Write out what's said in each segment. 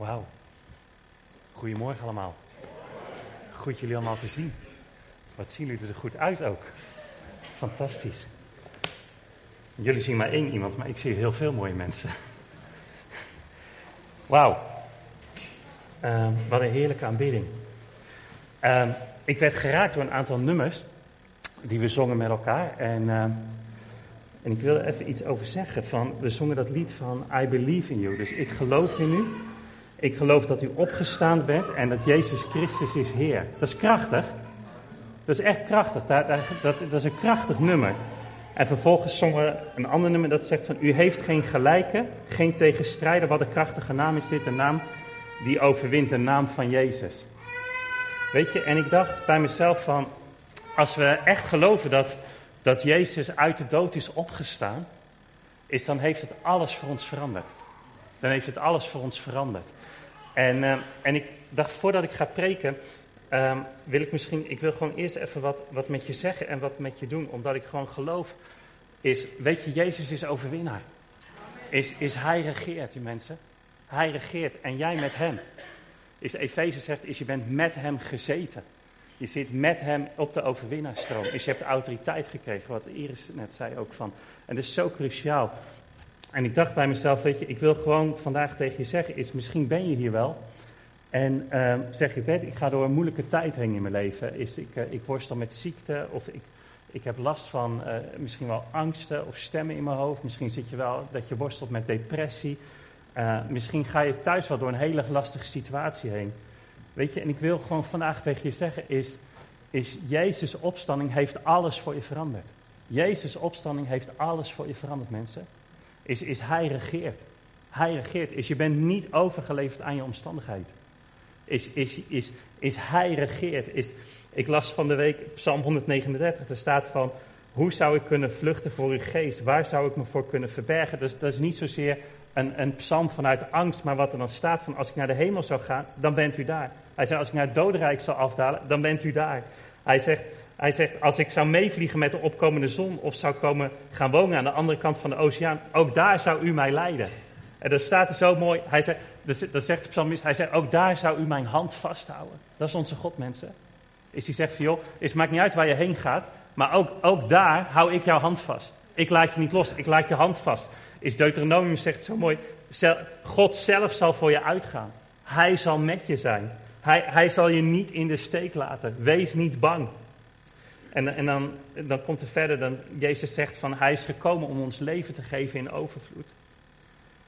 Wauw. Goedemorgen allemaal. Goed jullie allemaal te zien. Wat zien jullie er goed uit ook. Fantastisch. Jullie zien maar één iemand, maar ik zie heel veel mooie mensen. Wauw. Ehm, wat een heerlijke aanbidding. Ehm, ik werd geraakt door een aantal nummers die we zongen met elkaar. En, ehm, en ik wil er even iets over zeggen. Van, we zongen dat lied van I Believe in You. Dus ik geloof in u. Ik geloof dat u opgestaan bent en dat Jezus Christus is Heer. Dat is krachtig. Dat is echt krachtig. Dat, dat, dat, is een krachtig nummer. En vervolgens zongen een ander nummer dat zegt van... U heeft geen gelijke, geen tegenstrijder. Wat een krachtige naam is dit, de naam die overwint, de naam van Jezus. Weet je, en ik dacht bij mezelf van... Als we echt geloven dat, dat Jezus uit de dood is opgestaan... Is dan heeft het alles voor ons veranderd. Dan heeft het alles voor ons veranderd. En, uh, en ik dacht, voordat ik ga preken, uh, wil ik misschien, ik wil gewoon eerst even wat, wat met je zeggen en wat met je doen. Omdat ik gewoon geloof, is, weet je, Jezus is overwinnaar. Is, is hij regeert, die mensen. Hij regeert en jij met hem. Is Efeze zegt, is je bent met hem gezeten. Je zit met hem op de overwinnaarstroom. Is je hebt autoriteit gekregen, wat Iris net zei ook van. En dat is zo cruciaal. En ik dacht bij mezelf, weet je, ik wil gewoon vandaag tegen je zeggen, is misschien ben je hier wel. En uh, zeg je, weet, ik ga door een moeilijke tijd heen in mijn leven. Is, ik, uh, ik worstel met ziekte of ik, ik heb last van uh, misschien wel angsten of stemmen in mijn hoofd. Misschien zit je wel dat je worstelt met depressie. Eh, misschien ga je thuis wel door een hele lastige situatie heen. Weet je, en ik wil gewoon vandaag tegen je zeggen, is, is Jezus' opstanding heeft alles voor je veranderd. Jezus' opstanding heeft alles voor je veranderd, mensen is, is hij regeert. Hij regeert. Is je bent niet overgeleverd aan je omstandigheid. Is, is, is, is hij regeert. Is, ik las van de week Psalm 139. Er staat van, hoe zou ik kunnen vluchten voor uw geest? Waar zou ik me voor kunnen verbergen? Dus dat is niet zozeer een, een psalm vanuit angst, maar wat er dan staat van, als ik naar de hemel zou gaan, dan bent u daar. Hij zei, als ik naar het dodenrijk zou afdalen, dan bent u daar. Hij zegt, hij zegt, als ik zou meevliegen met de opkomende zon of zou komen gaan wonen aan de andere kant van de oceaan, ook daar zou u mij leiden. En dat staat er zo mooi, hij zegt, dat zegt psalmist, hij zegt, ook daar zou u mijn hand vasthouden. Dat is onze God, mensen. Is die zegt joh, het maakt niet uit waar je heen gaat, maar ook, ook daar hou ik jouw hand vast. Ik laat je niet los, ik laat je hand vast. Is Deuteronomium zegt zo mooi, God zelf zal voor je uitgaan. Hij zal met je zijn. Hij, hij zal je niet in de steek laten. Wees niet bang. En, en dan, dan komt er verder, dan Jezus zegt van hij is gekomen om ons leven te geven in overvloed.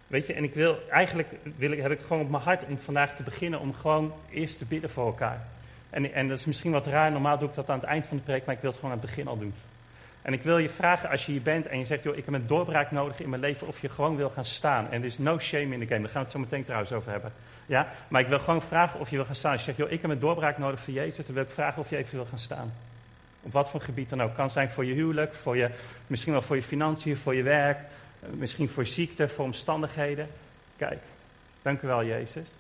Weet je, en ik wil, eigenlijk wil ik, heb ik gewoon op mijn hart om vandaag te beginnen om gewoon eerst te bidden voor elkaar. En, en dat is misschien wat raar, normaal doe ik dat aan het eind van de preek, maar ik wil het gewoon aan het begin al doen. En ik wil je vragen, als je hier bent en je zegt, joh, ik heb een doorbraak nodig in mijn leven, of je gewoon wil gaan staan. En er is no shame in de game, daar gaan we het zo meteen trouwens over hebben. Ja? Maar ik wil gewoon vragen of je wil gaan staan. Als je zegt, joh, ik heb een doorbraak nodig voor Jezus, dan wil ik vragen of je even wil gaan staan. Op wat voor gebied dan ook. Kan zijn voor je huwelijk, voor je, misschien wel voor je financiën, voor je werk, eh, misschien voor ziekte, voor omstandigheden. Kijk, dank u wel, Jezus.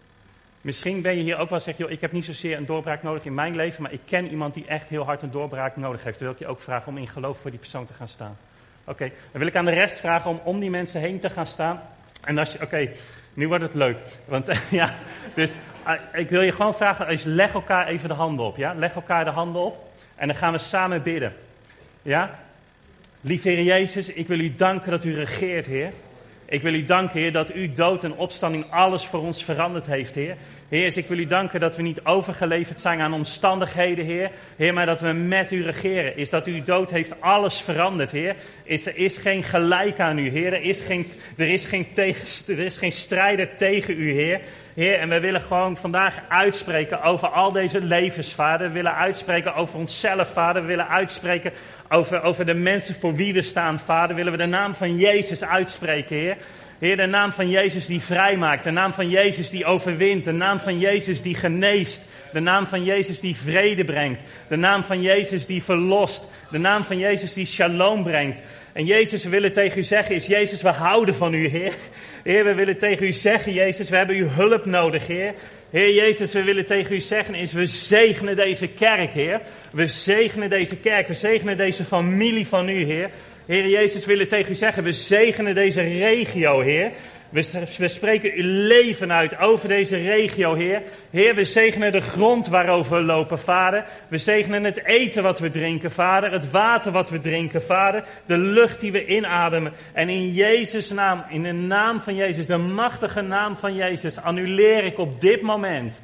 Misschien ben je hier ook wel zeg, joh, ik heb niet zozeer een doorbraak nodig in mijn leven, maar ik ken iemand die echt heel hard een doorbraak nodig heeft. Dan wil ik je ook vragen om in geloof voor die persoon te gaan staan. Oké, dan wil ik aan de rest vragen om om die mensen heen te gaan staan. En als je, oké, nu wordt het leuk. Want ja, dus uh, ik wil je gewoon vragen, als leg elkaar even de handen op, ja? Leg elkaar de handen op. En dan gaan we samen bidden. Ja? Lieve Heer Jezus, ik wil u danken dat u regeert, Heer. Ik wil u danken, Heer, dat u dood en opstanding alles voor ons veranderd heeft, Heer. Heer, ik wil u danken dat we niet overgeleverd zijn aan omstandigheden, Heer. Heer, maar dat we met u regeren. Is dat u dood heeft alles veranderd, Heer. Is, er is geen gelijk aan u, Heer. Er is geen, er is geen, tegen, er is geen strijder tegen u, Heer. Heer, en we willen gewoon vandaag uitspreken over al deze levens, Vader. We willen uitspreken over onszelf, Vader. We willen uitspreken over, over de mensen voor wie we staan, Vader. Willen we de naam van Jezus uitspreken, Heer. Heer, de naam van Jezus die vrijmaakt, de naam van Jezus die overwint, de naam van Jezus die geneest, de naam van Jezus die vrede brengt, de naam van Jezus die verlost, de naam van Jezus die shalom brengt. En Jezus, we willen tegen u zeggen, is Jezus, we houden van u, Heer. Heer, we willen tegen u zeggen, Jezus, we hebben uw hulp nodig, Heer. Heer Jezus, we willen tegen u zeggen, is we zegenen deze kerk, Heer. We zegenen deze kerk, we zegenen deze familie van u, Heer. Heer Jezus, we willen tegen u zeggen, we zegenen deze regio, Heer. We, spreken uw leven uit over deze regio, Heer. Heer, we zegenen de grond waarover we lopen, Vader. We zegenen het eten wat we drinken, Vader. Het water wat we drinken, Vader. De lucht die we inademen. En in Jezus' naam, in de naam van Jezus, de machtige naam van Jezus, annuleer ik op dit moment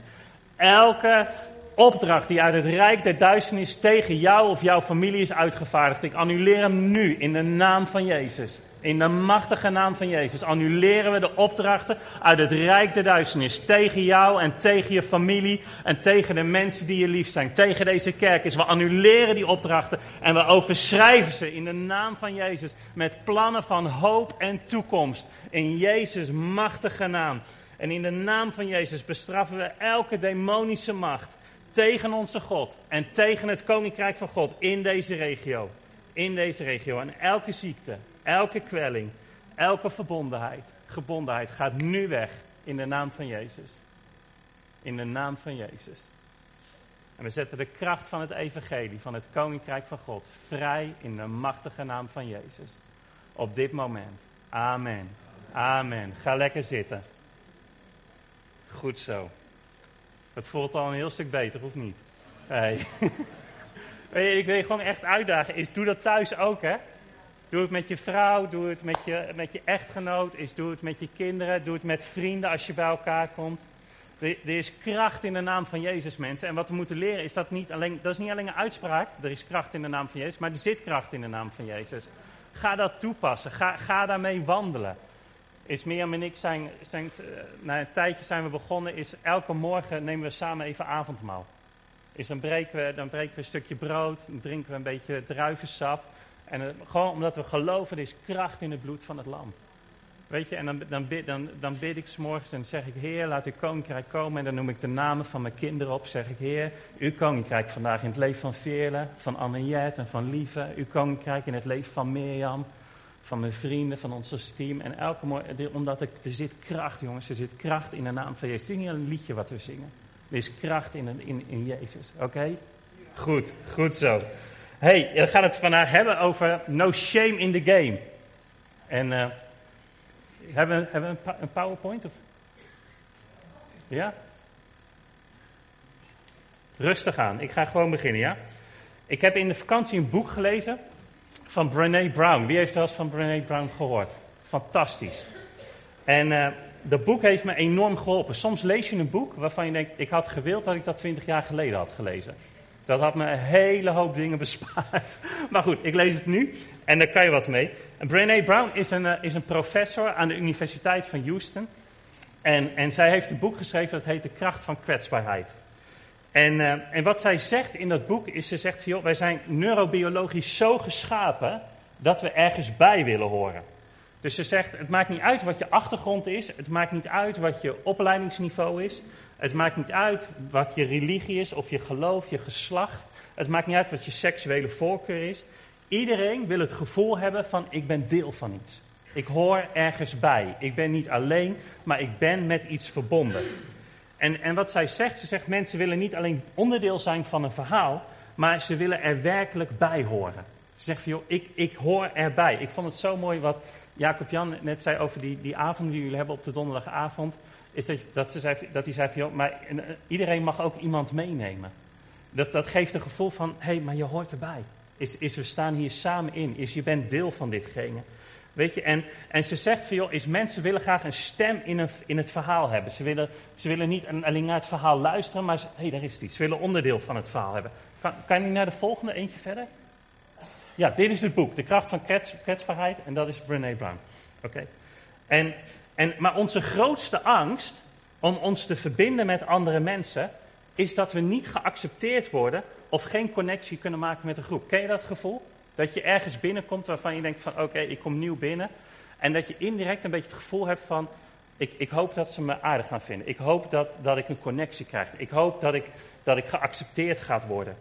elke opdracht die uit het rijk der duisternis tegen jou of jouw familie is uitgevaardigd. Ik annuleer hem nu in de naam van Jezus. In de machtige naam van Jezus annuleren we de opdrachten uit het rijk der duisternis. Tegen jou en tegen je familie en tegen de mensen die je lief zijn. Tegen deze kerk is. We annuleren die opdrachten en we overschrijven ze in de naam van Jezus. Met plannen van hoop en toekomst. In Jezus' machtige naam. En in de naam van Jezus bestraffen we elke demonische macht tegen onze God en tegen het koninkrijk van God in deze regio. In deze regio. En elke ziekte, elke kwelling, elke verbondenheid, gebondenheid gaat nu weg in de naam van Jezus. In de naam van Jezus. En we zetten de kracht van het evangelie, van het koninkrijk van God, vrij in de machtige naam van Jezus. Op dit moment. Amen. Amen. Ga lekker zitten. Goed zo. Het voelt al een heel stuk beter, of niet? Hey. ik wil je gewoon echt uitdagen. Is, doe dat thuis ook, hè? Doe het met je vrouw, doe het met je, met je echtgenoot, is, doe het met je kinderen, doe het met vrienden als je bij elkaar komt. Er, is kracht in de naam van Jezus, mensen. En wat we moeten leren is dat niet alleen, dat is niet alleen een uitspraak, er is kracht in de naam van Jezus, maar er zit kracht in de naam van Jezus. Ga dat toepassen, ga, ga daarmee wandelen is Mirjam en ik zijn, zijn uh, na een tijdje zijn we begonnen, is elke morgen nemen we samen even avondmaal. Is dan, breken we, dan breken we een stukje brood, dan drinken we een beetje druivensap. En gewoon omdat we geloven, er is kracht in het bloed van het lam. Weet je, en dan, dan, bid, dan, dan bid ik s'morgens en zeg ik, Heer, laat uw koninkrijk komen. En dan noem ik de namen van mijn kinderen op. Zeg ik, Heer, uw koninkrijk vandaag in het leven van Veerle, van Anne-Jet en van Lieve. Uw koninkrijk in het leven van Mirjam van mijn vrienden, van ons team. En elke morgen, omdat er, er zit kracht, jongens, er zit kracht in de naam van Jezus. Het is niet een liedje wat we zingen. Er is kracht in, in, in Jezus, oké? Goed, goed zo. Hey, we gaan het vandaag hebben over no shame in the game. En uh, hebben, we, hebben een, PowerPoint? Of? Ja? Rustig aan, ik ga gewoon beginnen, ja? Ik heb in de vakantie een boek gelezen van Brené Brown. Wie heeft wel eens van Brené Brown gehoord? Fantastisch. En uh, dat boek heeft me enorm geholpen. Soms lees je een boek waarvan je denkt, ik had gewild dat ik dat twintig jaar geleden had gelezen. Dat had me een hele hoop dingen bespaard. Maar goed, ik lees het nu en daar kan je wat mee. En Brené Brown is een, uh, is een professor aan de Universiteit van Houston. En, en zij heeft een boek geschreven dat heet De Kracht van Kwetsbaarheid. En, uh, en wat zij zegt in dat boek is, ze zegt van, joh, wij zijn neurobiologisch zo geschapen dat we ergens bij willen horen. Dus ze zegt, het maakt niet uit wat je achtergrond is, het maakt niet uit wat je opleidingsniveau is, het maakt niet uit wat je religie is of je geloof, je geslacht, het maakt niet uit wat je seksuele voorkeur is. Iedereen wil het gevoel hebben van ik ben deel van iets. Ik hoor ergens bij. Ik ben niet alleen, maar ik ben met iets verbonden. En, en wat zij zegt, ze zegt mensen willen niet alleen onderdeel zijn van een verhaal, maar ze willen er werkelijk bij horen. Ze zegt van joh, ik, ik hoor erbij. Ik vond het zo mooi wat Jacob Jan net zei over die, die avond die jullie hebben op de donderdagavond. Is dat, dat, ze zei, dat hij zei van joh, maar eh, iedereen mag ook iemand meenemen. Dat, dat geeft een gevoel van, hé, hey, maar je hoort erbij. Is, is we staan hier samen in. Is je bent deel van ditgene. Weet je, en, en ze zegt van joh, is mensen willen graag een stem in, een, in het verhaal hebben. Ze willen, ze willen niet alleen naar het verhaal luisteren, maar hé, hey, daar is die. Ze willen onderdeel van het verhaal hebben. Kan, kan je naar de volgende eentje verder? Ja, dit is het boek, De kracht van kwets, kwetsbaarheid, en dat is Brené Brown. Oké. En, en, maar onze grootste angst om ons te verbinden met andere mensen, is dat we niet geaccepteerd worden of geen connectie kunnen maken met een groep. Ken je dat gevoel? Dat je ergens binnenkomt waarvan je denkt van oké, ik kom nieuw binnen. En dat je indirect een beetje het gevoel hebt van ik, ik hoop dat ze me aardig gaan vinden. Ik hoop dat, dat ik een connectie krijg. Ik hoop dat ik, dat ik geaccepteerd gaat worden.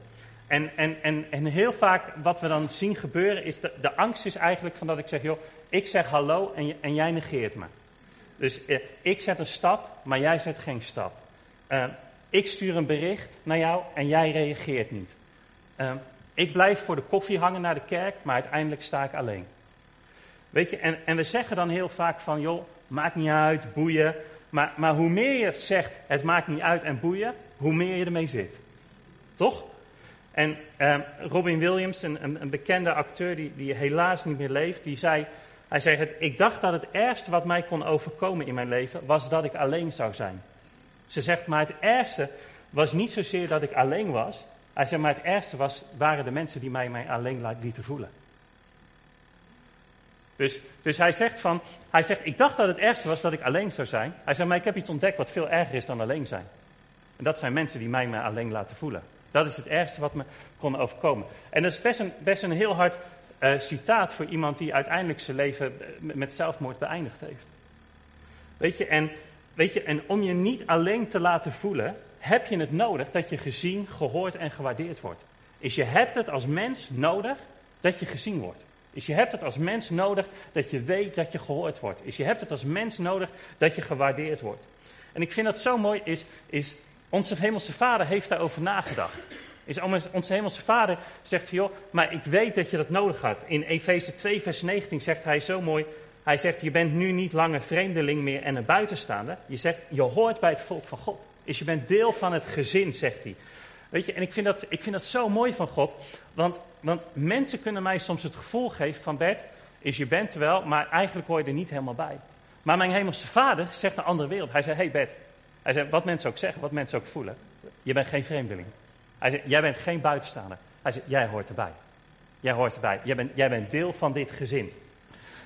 En, en, en, en heel vaak wat we dan zien gebeuren is, de, de angst is eigenlijk van dat ik zeg, joh, ik zeg hallo en, en jij negeert me. Dus eh, ik zet een stap, maar jij zet geen stap. Uh, ik stuur een bericht naar jou en jij reageert niet. Uh, ik blijf voor de koffie hangen naar de kerk, maar uiteindelijk sta ik alleen. Weet je, en, en we zeggen dan heel vaak van, joh, maakt niet uit, boeien. Maar, maar hoe meer je zegt, het maakt niet uit en boeien, hoe meer je ermee zit. Toch? En ehm, Robin Williams, een, een, bekende acteur die, die helaas niet meer leeft, die zei, hij zei, het, ik dacht dat het ergste wat mij kon overkomen in mijn leven, was dat ik alleen zou zijn. Ze zegt, maar het ergste was niet zozeer dat ik alleen was. Hij zegt, maar het ergste was, waren de mensen die mij, mij alleen lieten voelen. Dus, dus hij zegt van, hij zegt, ik dacht dat het ergste was dat ik alleen zou zijn. Hij zegt, maar ik heb iets ontdekt wat veel erger is dan alleen zijn. En dat zijn mensen die mij maar alleen laten voelen. Dat is het ergste wat me kon overkomen. En dat is best een, best een heel hard uh, citaat voor iemand die uiteindelijk zijn leven eh, met zelfmoord beëindigd heeft. Weet je, en, weet je, en om je niet alleen te laten voelen, heb je het nodig dat je gezien, gehoord en gewaardeerd wordt. Is je hebt het als mens nodig dat je gezien wordt. Is je hebt het als mens nodig dat je weet dat je gehoord wordt. Is je hebt het als mens nodig dat je gewaardeerd wordt. En ik vind dat zo mooi, is, is onze hemelse vader heeft daarover nagedacht. Is onze hemelse vader zegt van joh, maar ik weet dat je dat nodig had. In Efeze 2 vers 19 zegt hij zo mooi, hij zegt je bent nu niet langer vreemdeling meer en een buitenstaander. Je zegt je hoort bij het volk van God. Is je bent deel van het gezin, zegt hij. Weet je, en ik vind dat, ik vind dat zo mooi van God. Want, want mensen kunnen mij soms het gevoel geven van Bert, is je bent er wel, maar eigenlijk hoor je er niet helemaal bij. Maar mijn hemelse vader zegt een andere wereld. Hij zei, hey Bert, hij zei, wat mensen ook zeggen, wat mensen ook voelen, je bent geen vreemdeling. Hij zei, jij bent geen buitenstaander. Hij zei, jij hoort erbij. Jij hoort erbij. Jij bent, jij bent deel van dit gezin.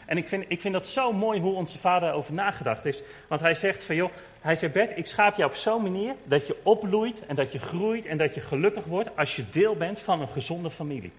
En ik vind, ik vind dat zo mooi hoe onze vader over nagedacht is. Want hij zegt van, joh, hij zegt, Bert, ik schaap jou op zo'n manier dat je opbloeit en dat je groeit en dat je gelukkig wordt als je deel bent van een gezonde familie.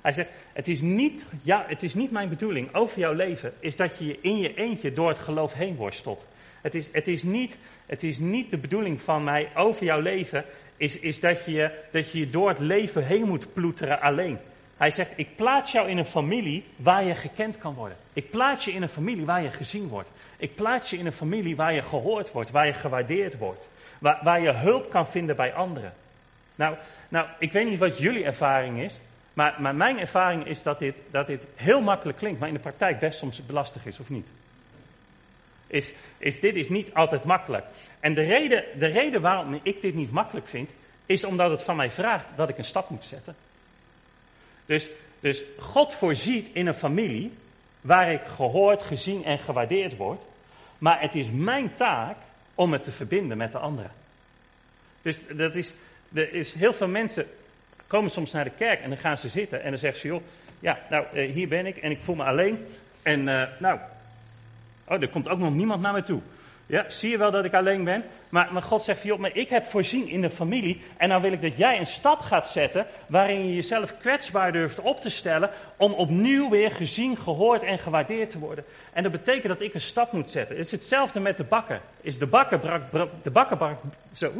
Hij zegt, het is niet, ja, het is niet mijn bedoeling over jouw leven, is dat je je in je eentje door het geloof heen worstelt. Het is, het is, niet, het is niet de bedoeling van mij over jouw leven, is, is dat, je, dat je door het leven heen moet ploeteren alleen. Hij zegt, ik plaats jou in een familie waar je gekend kan worden. Ik plaats je in een familie waar je gezien wordt. Ik plaats je in een familie waar je gehoord wordt, waar je gewaardeerd wordt. Waar, waar je hulp kan vinden bij anderen. Nou, nou, ik weet niet wat jullie ervaring is, maar, maar mijn ervaring is dat dit, dat dit heel makkelijk klinkt, maar in de praktijk best soms belastig is, of niet? Is, dit is niet altijd makkelijk. En de reden, de reden waarom ik dit niet makkelijk vind, is omdat het van mij vraagt dat ik een stap moet zetten. Dus, dus God voorziet in een familie waar ik gehoord, gezien en gewaardeerd word. Maar het is mijn taak om het te verbinden met de anderen. Dus dat is, er is heel veel mensen komen soms naar de kerk en dan gaan ze zitten en dan zeggen ze, joh, ja, nou, eh, hier ben ik en ik voel me alleen. En uh, nou, oh, er komt ook nog niemand naar me toe. Ja, zie je wel dat ik alleen ben? Maar, God zegt, joh, maar ik heb voorzien in de familie. En nou wil ik dat jij een stap gaat zetten waarin je jezelf kwetsbaar durft op te stellen. Om opnieuw weer gezien, gehoord en gewaardeerd te worden. En dat betekent dat ik een stap moet zetten. Het is hetzelfde met de bakker. Is de bakker brak, de bakker bakt, zo,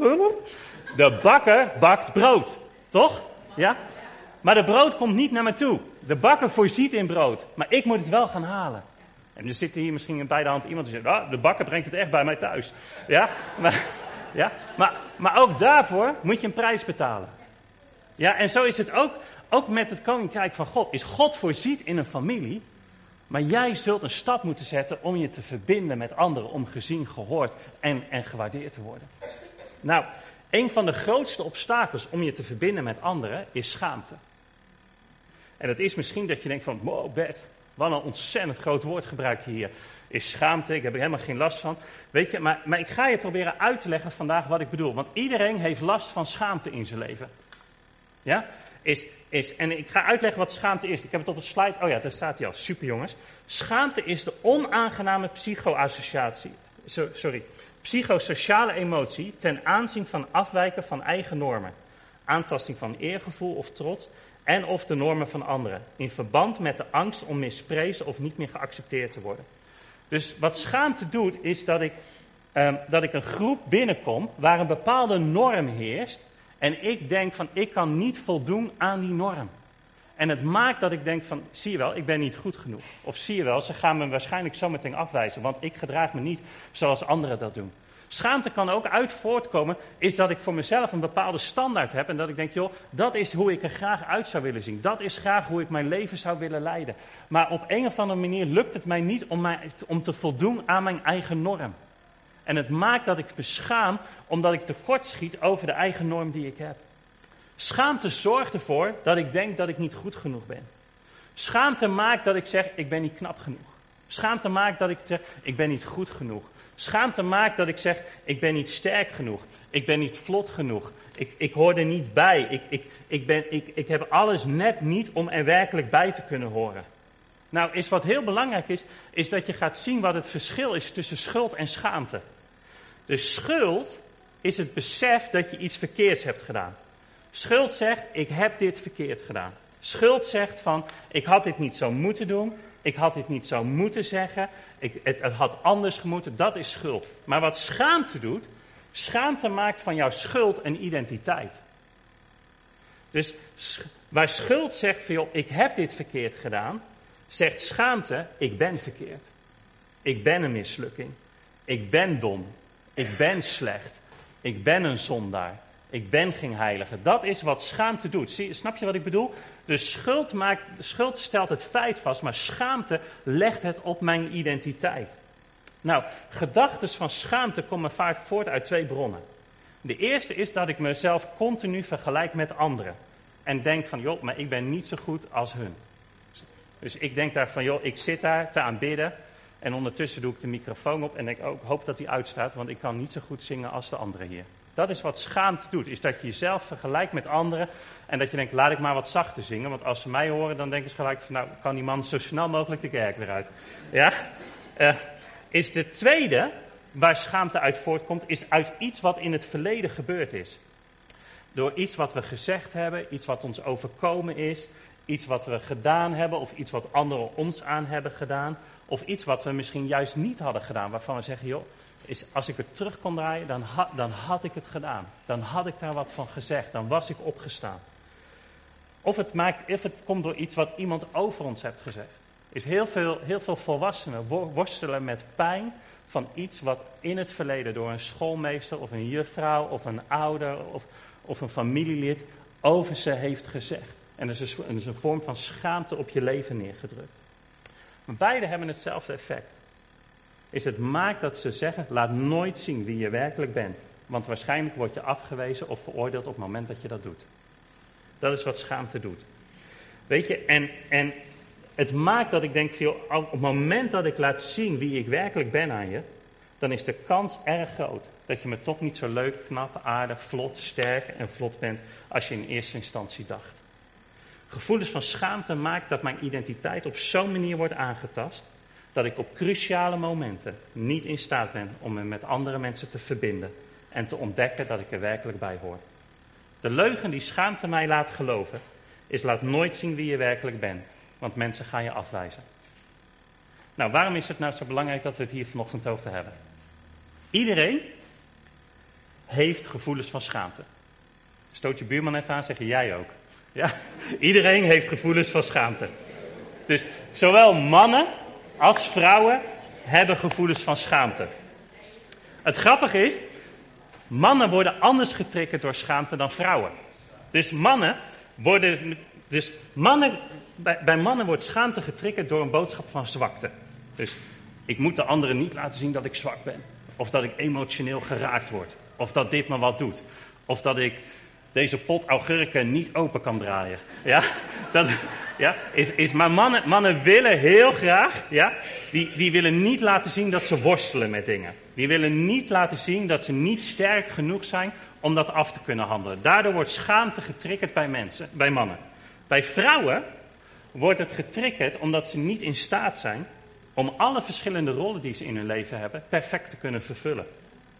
de bakker bakt brood. Toch? Ja? Maar de brood komt niet naar me toe. De bakker voorziet in brood. Maar ik moet het wel gaan halen. En er zit hier misschien bij de hand iemand die zegt, ah, de bakker brengt het echt bij mij thuis. Ja, maar, ja? Maar, maar ook daarvoor moet je een prijs betalen. Ja, en zo is het ook, ook met het koninkrijk van God. Is God voorziet in een familie, maar jij zult een stap moeten zetten om je te verbinden met anderen, om gezien, gehoord en, en gewaardeerd te worden. Nou, een van de grootste obstakels om je te verbinden met anderen is schaamte. En dat is misschien dat je denkt van, wow Bert, wat een ontzettend groot woord gebruik je hier. Is schaamte, ik heb er helemaal geen last van. Weet je, maar, maar ik ga je proberen uit te leggen vandaag wat ik bedoel. Want iedereen heeft last van schaamte in zijn leven. Ja? Is, is, en ik ga uitleggen wat schaamte is. Ik heb het op de slide. Oh ja, daar staat hij al. Super jongens. Schaamte is de onaangename psychoassociatie. Sorry. Psychosociale emotie ten aanzien van afwijken van eigen normen. Aantasting van eergevoel of trots en of de normen van anderen. In verband met de angst om misprezen of niet meer geaccepteerd te worden. Dus wat schaamte doet, is dat ik, um, dat ik een groep binnenkom waar een bepaalde norm heerst. En ik denk van, ik kan niet voldoen aan die norm. En het maakt dat ik denk van, zie je wel, ik ben niet goed genoeg. Of zie je wel, ze gaan me waarschijnlijk zo meteen afwijzen, want ik gedraag me niet zoals anderen dat doen. Schaamte kan ook uit voortkomen, is dat ik voor mezelf een bepaalde standaard heb en dat ik denk, joh, dat is hoe ik er graag uit zou willen zien. Dat is graag hoe ik mijn leven zou willen leiden. Maar op een of andere manier lukt het mij niet om, mij, om te voldoen aan mijn eigen norm. En het maakt dat ik me schaam omdat ik tekortschiet over de eigen norm die ik heb. Schaamte zorgt ervoor dat ik denk dat ik niet goed genoeg ben. Schaamte maakt dat ik zeg, ik ben niet knap genoeg. Schaamte maakt dat ik zeg, ik ben niet goed genoeg. Schaamte maakt dat ik zeg, ik ben niet sterk genoeg. Ik ben niet vlot genoeg. Ik, ik hoor er niet bij. Ik, ik, ik, ben, ik, ik heb alles net niet om er werkelijk bij te kunnen horen. Nou, is wat heel belangrijk is, is dat je gaat zien wat het verschil is tussen schuld en schaamte. De schuld is het besef dat je iets verkeerds hebt gedaan. Schuld zegt, ik heb dit verkeerd gedaan. Schuld zegt van, ik had dit niet zo moeten doen, ik had dit niet zo moeten zeggen, ik, het, had anders gemoeten, dat is schuld. Maar wat schaamte doet, schaamte maakt van jouw schuld een identiteit. Dus waar schuld zegt van, ik heb dit verkeerd gedaan, zegt schaamte, ik ben verkeerd. Ik ben een mislukking. Ik ben dom. Ik ben slecht. Ik ben een zondaar. Ik ben geen heilige. Dat is wat schaamte doet. Zie, snap je wat ik bedoel? De schuld, maakt, de schuld stelt het feit vast, maar schaamte legt het op mijn identiteit. Nou, gedachten van schaamte komen vaak voort uit twee bronnen. De eerste is dat ik mezelf continu vergelijk met anderen. En denk van, joh, maar ik ben niet zo goed als hun. Dus ik denk daar van, joh, ik zit daar te aanbidden. En ondertussen doe ik de microfoon op en ook, hoop dat die uitstaat, want ik kan niet zo goed zingen als de anderen hier. Dat is wat schaamte doet, is dat je jezelf vergelijkt met anderen en dat je denkt, laat ik maar wat zachter zingen, want als ze mij horen, dan denken ze gelijk van, nou, kan die man zo snel mogelijk de kerk weer uit. Ja? Uh, is de tweede, waar schaamte uit voortkomt, is uit iets wat in het verleden gebeurd is. Door iets wat we gezegd hebben, iets wat ons overkomen is, iets wat we gedaan hebben of iets wat anderen ons aan hebben gedaan. Of iets wat we misschien juist niet hadden gedaan, waarvan we zeggen, joh, is als ik het terug kon draaien, dan, dan had ik het gedaan. Dan had ik daar wat van gezegd, dan was ik opgestaan. Of het, maakt, het komt door iets wat iemand over ons heeft gezegd. Is heel veel, heel veel volwassenen worstelen met pijn van iets wat in het verleden door een schoolmeester of een juffrouw of een ouder of, of een familielid over ze heeft gezegd. En er is, een, is een vorm van schaamte op je leven neergedrukt. Maar beide hebben hetzelfde effect. Is het maakt dat ze zeggen, laat nooit zien wie je werkelijk bent. Want waarschijnlijk word je afgewezen of veroordeeld op het moment dat je dat doet. Dat is wat schaamte doet. Weet je, en, en het maakt dat ik denk, op het moment dat ik laat zien wie ik werkelijk ben aan je, dan is de kans erg groot dat je me toch niet zo leuk, knap, aardig, vlot, sterk en vlot bent als je in eerste instantie dacht. Gevoelens van schaamte maakt dat mijn identiteit op zo'n manier wordt aangetast dat ik op cruciale momenten niet in staat ben om me met andere mensen te verbinden en te ontdekken dat ik er werkelijk bij hoor. De leugen die schaamte mij laat geloven, is laat nooit zien wie je werkelijk bent, want mensen gaan je afwijzen. Nou, waarom is het nou zo belangrijk dat we het hier vanochtend over hebben? Iedereen heeft gevoelens van schaamte. Stoot je buurman even aan, zeg jij ook. Ja, iedereen heeft gevoelens van schaamte. Dus zowel mannen als vrouwen hebben gevoelens van schaamte. Het grappige is, mannen worden anders getriggerd door schaamte dan vrouwen. Dus mannen worden. Dus mannen, bij, mannen wordt schaamte getriggerd door een boodschap van zwakte. Dus ik moet de anderen niet laten zien dat ik zwak ben. Of dat ik emotioneel geraakt word. Of dat dit me wat doet. Of dat ik deze pot augurken niet open kan draaien. Ja, dat, ja, is, is, maar mannen, mannen willen heel graag, ja, die, die willen niet laten zien dat ze worstelen met dingen. Die willen niet laten zien dat ze niet sterk genoeg zijn om dat af te kunnen handelen. Daardoor wordt schaamte getriggerd bij mensen, bij mannen. Bij vrouwen wordt het getriggerd omdat ze niet in staat zijn om alle verschillende rollen die ze in hun leven hebben perfect te kunnen vervullen.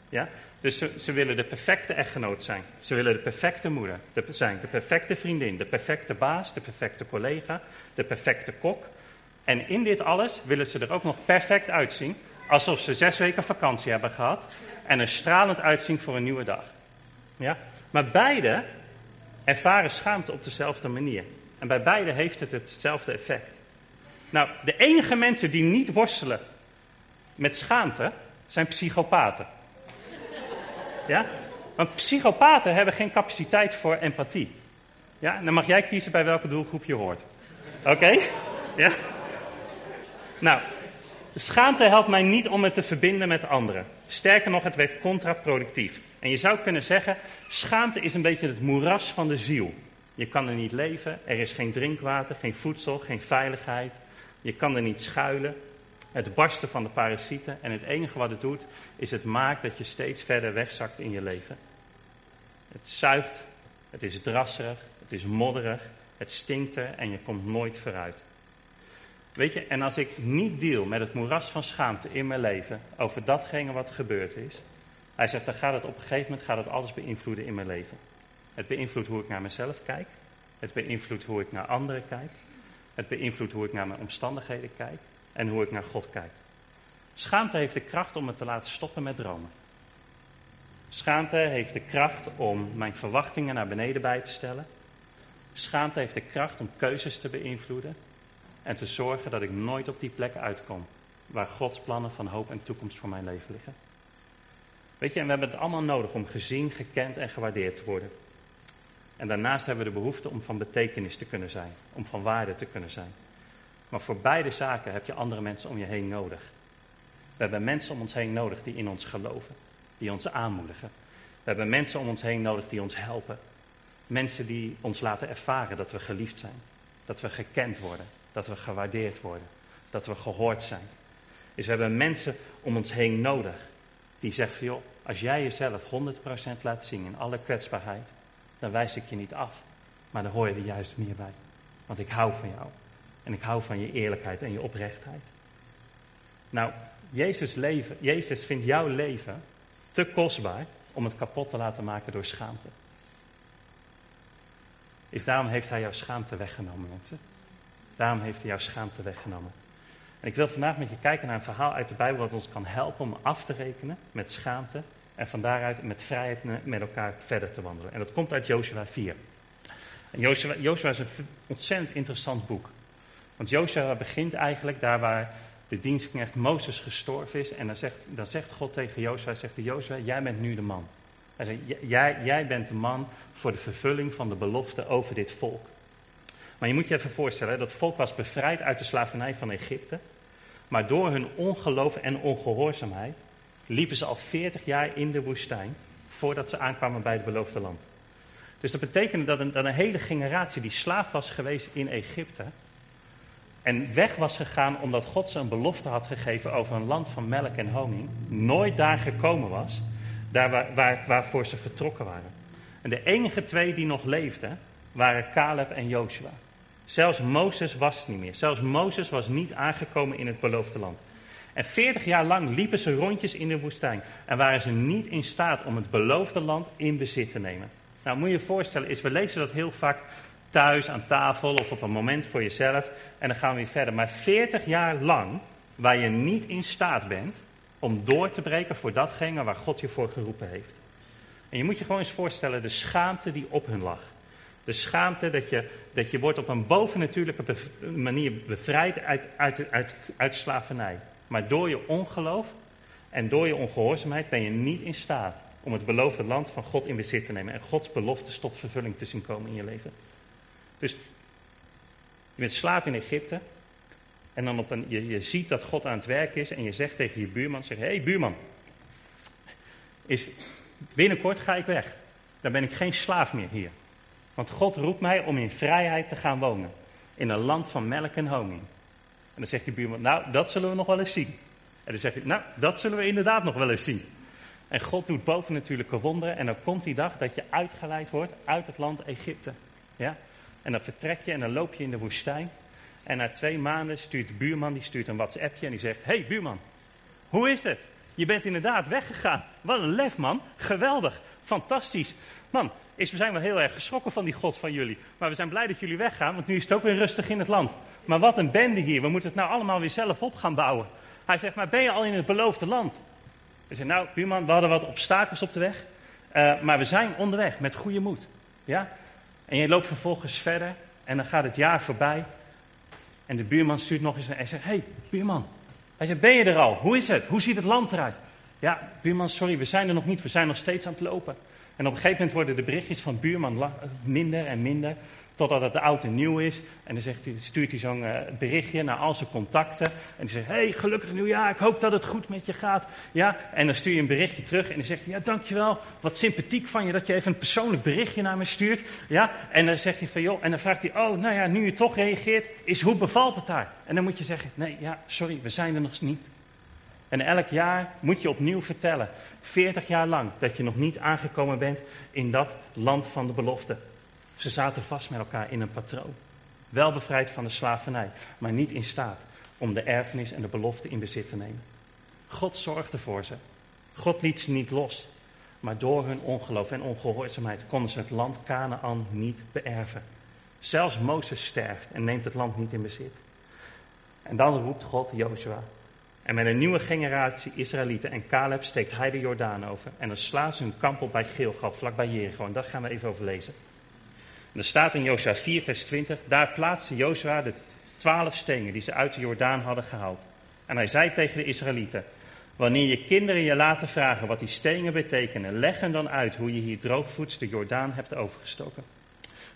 Ja? Dus ze, ze, willen de perfecte echtgenoot zijn. Ze willen de perfecte moeder de, zijn, de perfecte vriendin, de perfecte baas, de perfecte collega, de perfecte kok. En in dit alles willen ze er ook nog perfect uitzien, alsof ze zes weken vakantie hebben gehad en er stralend uitzien voor een nieuwe dag. Ja? Maar beide ervaren schaamte op dezelfde manier. En bij beide heeft het hetzelfde effect. Nou, de enige mensen die niet worstelen met schaamte zijn psychopaten. Ja? Want psychopaten hebben geen capaciteit voor empathie. Ja? dan mag jij kiezen bij welke doelgroep je hoort. Oké? Ja? Nou, schaamte helpt mij niet om me te verbinden met anderen. Sterker nog, het werkt contraproductief. En je zou kunnen zeggen, schaamte is een beetje het moeras van de ziel. Je kan er niet leven, er is geen drinkwater, geen voedsel, geen veiligheid. Je kan er niet schuilen. Het barsten van de parasieten. En het enige wat het doet, is het maakt dat je steeds verder wegzakt in je leven. Het zuigt, het is drasserig, het is modderig, het stinkt er en je komt nooit vooruit. Weet je, en als ik niet deal met het moeras van schaamte in mijn leven over datgene wat gebeurd is, hij zegt, dan gaat het op een gegeven moment gaat het alles beïnvloeden in mijn leven. Het beïnvloedt hoe ik naar mezelf kijk. Het beïnvloedt hoe ik naar anderen kijk. Het beïnvloedt hoe ik naar mijn omstandigheden kijk. En hoe ik naar God kijk. Schaamte heeft de kracht om me te laten stoppen met dromen. Schaamte heeft de kracht om mijn verwachtingen naar beneden bij te stellen. Schaamte heeft de kracht om keuzes te beïnvloeden. En te zorgen dat ik nooit op die plek uitkom waar Gods plannen van hoop en toekomst voor mijn leven liggen. Weet je, en we hebben het allemaal nodig om gezien, gekend en gewaardeerd te worden. En daarnaast hebben we de behoefte om van betekenis te kunnen zijn, om van waarde te kunnen zijn. Maar voor beide zaken heb je andere mensen om je heen nodig. We hebben mensen om ons heen nodig die in ons geloven, die ons aanmoedigen. We hebben mensen om ons heen nodig die ons helpen. Mensen die ons laten ervaren dat we geliefd zijn, dat we gekend worden, dat we gewaardeerd worden, dat we gehoord zijn. Dus we hebben mensen om ons heen nodig die zeggen joh, als jij jezelf 100% laat zien in alle kwetsbaarheid, dan wijs ik je niet af. Maar dan hoor je er juist meer bij. Want ik hou van jou. En ik hou van je eerlijkheid en je oprechtheid. Nou, Jezus, leven, Jezus vindt jouw leven te kostbaar om het kapot te laten maken door schaamte. Is daarom heeft hij jouw schaamte weggenomen, mensen. Daarom heeft hij jouw schaamte weggenomen. En ik wil vandaag met je kijken naar een verhaal uit de Bijbel dat ons kan helpen om af te rekenen met schaamte en van daaruit met vrijheid met elkaar verder te wandelen. En dat komt uit Joshua 4. En Joshua, Joshua is een ontzettend interessant boek. Want Joshua begint eigenlijk daar waar de dienstknecht Mozes gestorven is. En dan zegt, dan zegt God tegen Joshua, zegt Joshua, jij bent nu de man. Jij, jij bent de man voor de vervulling van de belofte over dit volk. Maar je moet je even voorstellen, dat volk was bevrijd uit de slavernij van Egypte. Maar door hun ongeloof en ongehoorzaamheid liepen ze al 40 jaar in de woestijn voordat ze aankwamen bij het beloofde land. Dus dat betekende dat een, dat een hele generatie die slaaf was geweest in Egypte en weg was gegaan omdat God ze een belofte had gegeven over een land van melk en honing, nooit daar gekomen was, daar waar, waar, waarvoor ze vertrokken waren. En de enige twee die nog leefden waren Caleb en Joshua. Zelfs Mozes was niet meer. Zelfs Mozes was niet aangekomen in het beloofde land. En 40 jaar lang liepen ze rondjes in de woestijn en waren ze niet in staat om het beloofde land in bezit te nemen. Nou, moet je je voorstellen, is, we lezen dat heel vaak thuis aan tafel of op een moment voor jezelf en dan gaan we weer verder. Maar 40 jaar lang waar je niet in staat bent om door te breken voor datgene waar God je voor geroepen heeft. En je moet je gewoon eens voorstellen de schaamte die op hun lag. De schaamte dat je, dat je wordt op een bovennatuurlijke manier bevrijd uit, uit, uit, uit slavernij. Maar door je ongeloof en door je ongehoorzaamheid ben je niet in staat om het beloofde land van God in bezit te nemen en Gods beloftes tot vervulling te zien komen in je leven. Dus je bent slaaf in Egypte en dan op een, je, je ziet dat God aan het werk is en je zegt tegen je buurman, zeg, hé hey, buurman, is, binnenkort ga ik weg. Dan ben ik geen slaaf meer hier. Want God roept mij om in vrijheid te gaan wonen. In een land van melk en honing. En dan zegt die buurman, nou, dat zullen we nog wel eens zien. En dan zeg je, nou, dat zullen we inderdaad nog wel eens zien. En God doet bovennatuurlijke wonderen. En dan komt die dag dat je uitgeleid wordt uit het land Egypte. Ja? En dan vertrek je en dan loop je in de woestijn. En na twee maanden stuurt de buurman die stuurt een WhatsAppje en die zegt: hey, buurman, hoe is het? Je bent inderdaad weggegaan. Wat een lef, man. Geweldig. Fantastisch. Man, is, we zijn wel heel erg geschrokken van die God van jullie. Maar we zijn blij dat jullie weggaan, want nu is het ook weer rustig in het land. Maar wat een bende hier. We moeten het nou allemaal weer zelf op gaan bouwen. Hij zegt, maar ben je al in het beloofde land? We zeggen, nou, buurman, we hadden wat obstakels op de weg. Uh, maar we zijn onderweg met goede moed. Ja? En je loopt vervolgens verder en dan gaat het jaar voorbij. En de buurman stuurt nog eens en zegt, hey, buurman. Hij zegt, ben je er al? Hoe is het? Hoe ziet het land eruit? Ja, buurman, sorry, we zijn er nog niet. We zijn nog steeds aan het lopen. En op een gegeven moment worden de berichtjes van buurman minder en minder. Totdat het oud en nieuw is. En dan zegt hij, stuurt hij zo'n uh, berichtje naar al zijn contacten. En die zegt, hey, gelukkig nieuwjaar, ik hoop dat het goed met je gaat. Ja, en dan stuur je een berichtje terug en dan zegt hij, ja, dankjewel. Wat sympathiek van je dat je even een persoonlijk berichtje naar me stuurt. Ja, en dan zegt hij van, joh, en dan vraagt hij, oh, nou ja, nu je toch reageert, is hoe bevalt het daar? En dan moet je zeggen, nee, ja, sorry, we zijn er nog niet. En elk jaar moet je opnieuw vertellen, 40 jaar lang, dat je nog niet aangekomen bent in dat land van de belofte. Ze zaten vast met elkaar in een patroon. Wel bevrijd van de slavernij, maar niet in staat om de erfenis en de belofte in bezit te nemen. God zorgde voor ze. God liet ze niet los. Maar door hun ongeloof en ongehoorzaamheid konden ze het land Canaan niet beërven. Zelfs Mozes sterft en neemt het land niet in bezit. En dan roept God Joshua. En met een nieuwe generatie Israëlieten en Caleb steekt hij de Jordaan over. En dan slaan ze hun kamp op bij Gilgal, vlakbij Jericho. En daar gaan we even over lezen. En er staat in Jozua 4, vers 20, daar plaatste Jozua de twaalf stenen die ze uit de Jordaan hadden gehaald. En hij zei tegen de Israëlieten, wanneer je kinderen je laten vragen wat die stenen betekenen, leg hen dan uit hoe je hier droogvoets de Jordaan hebt overgestoken.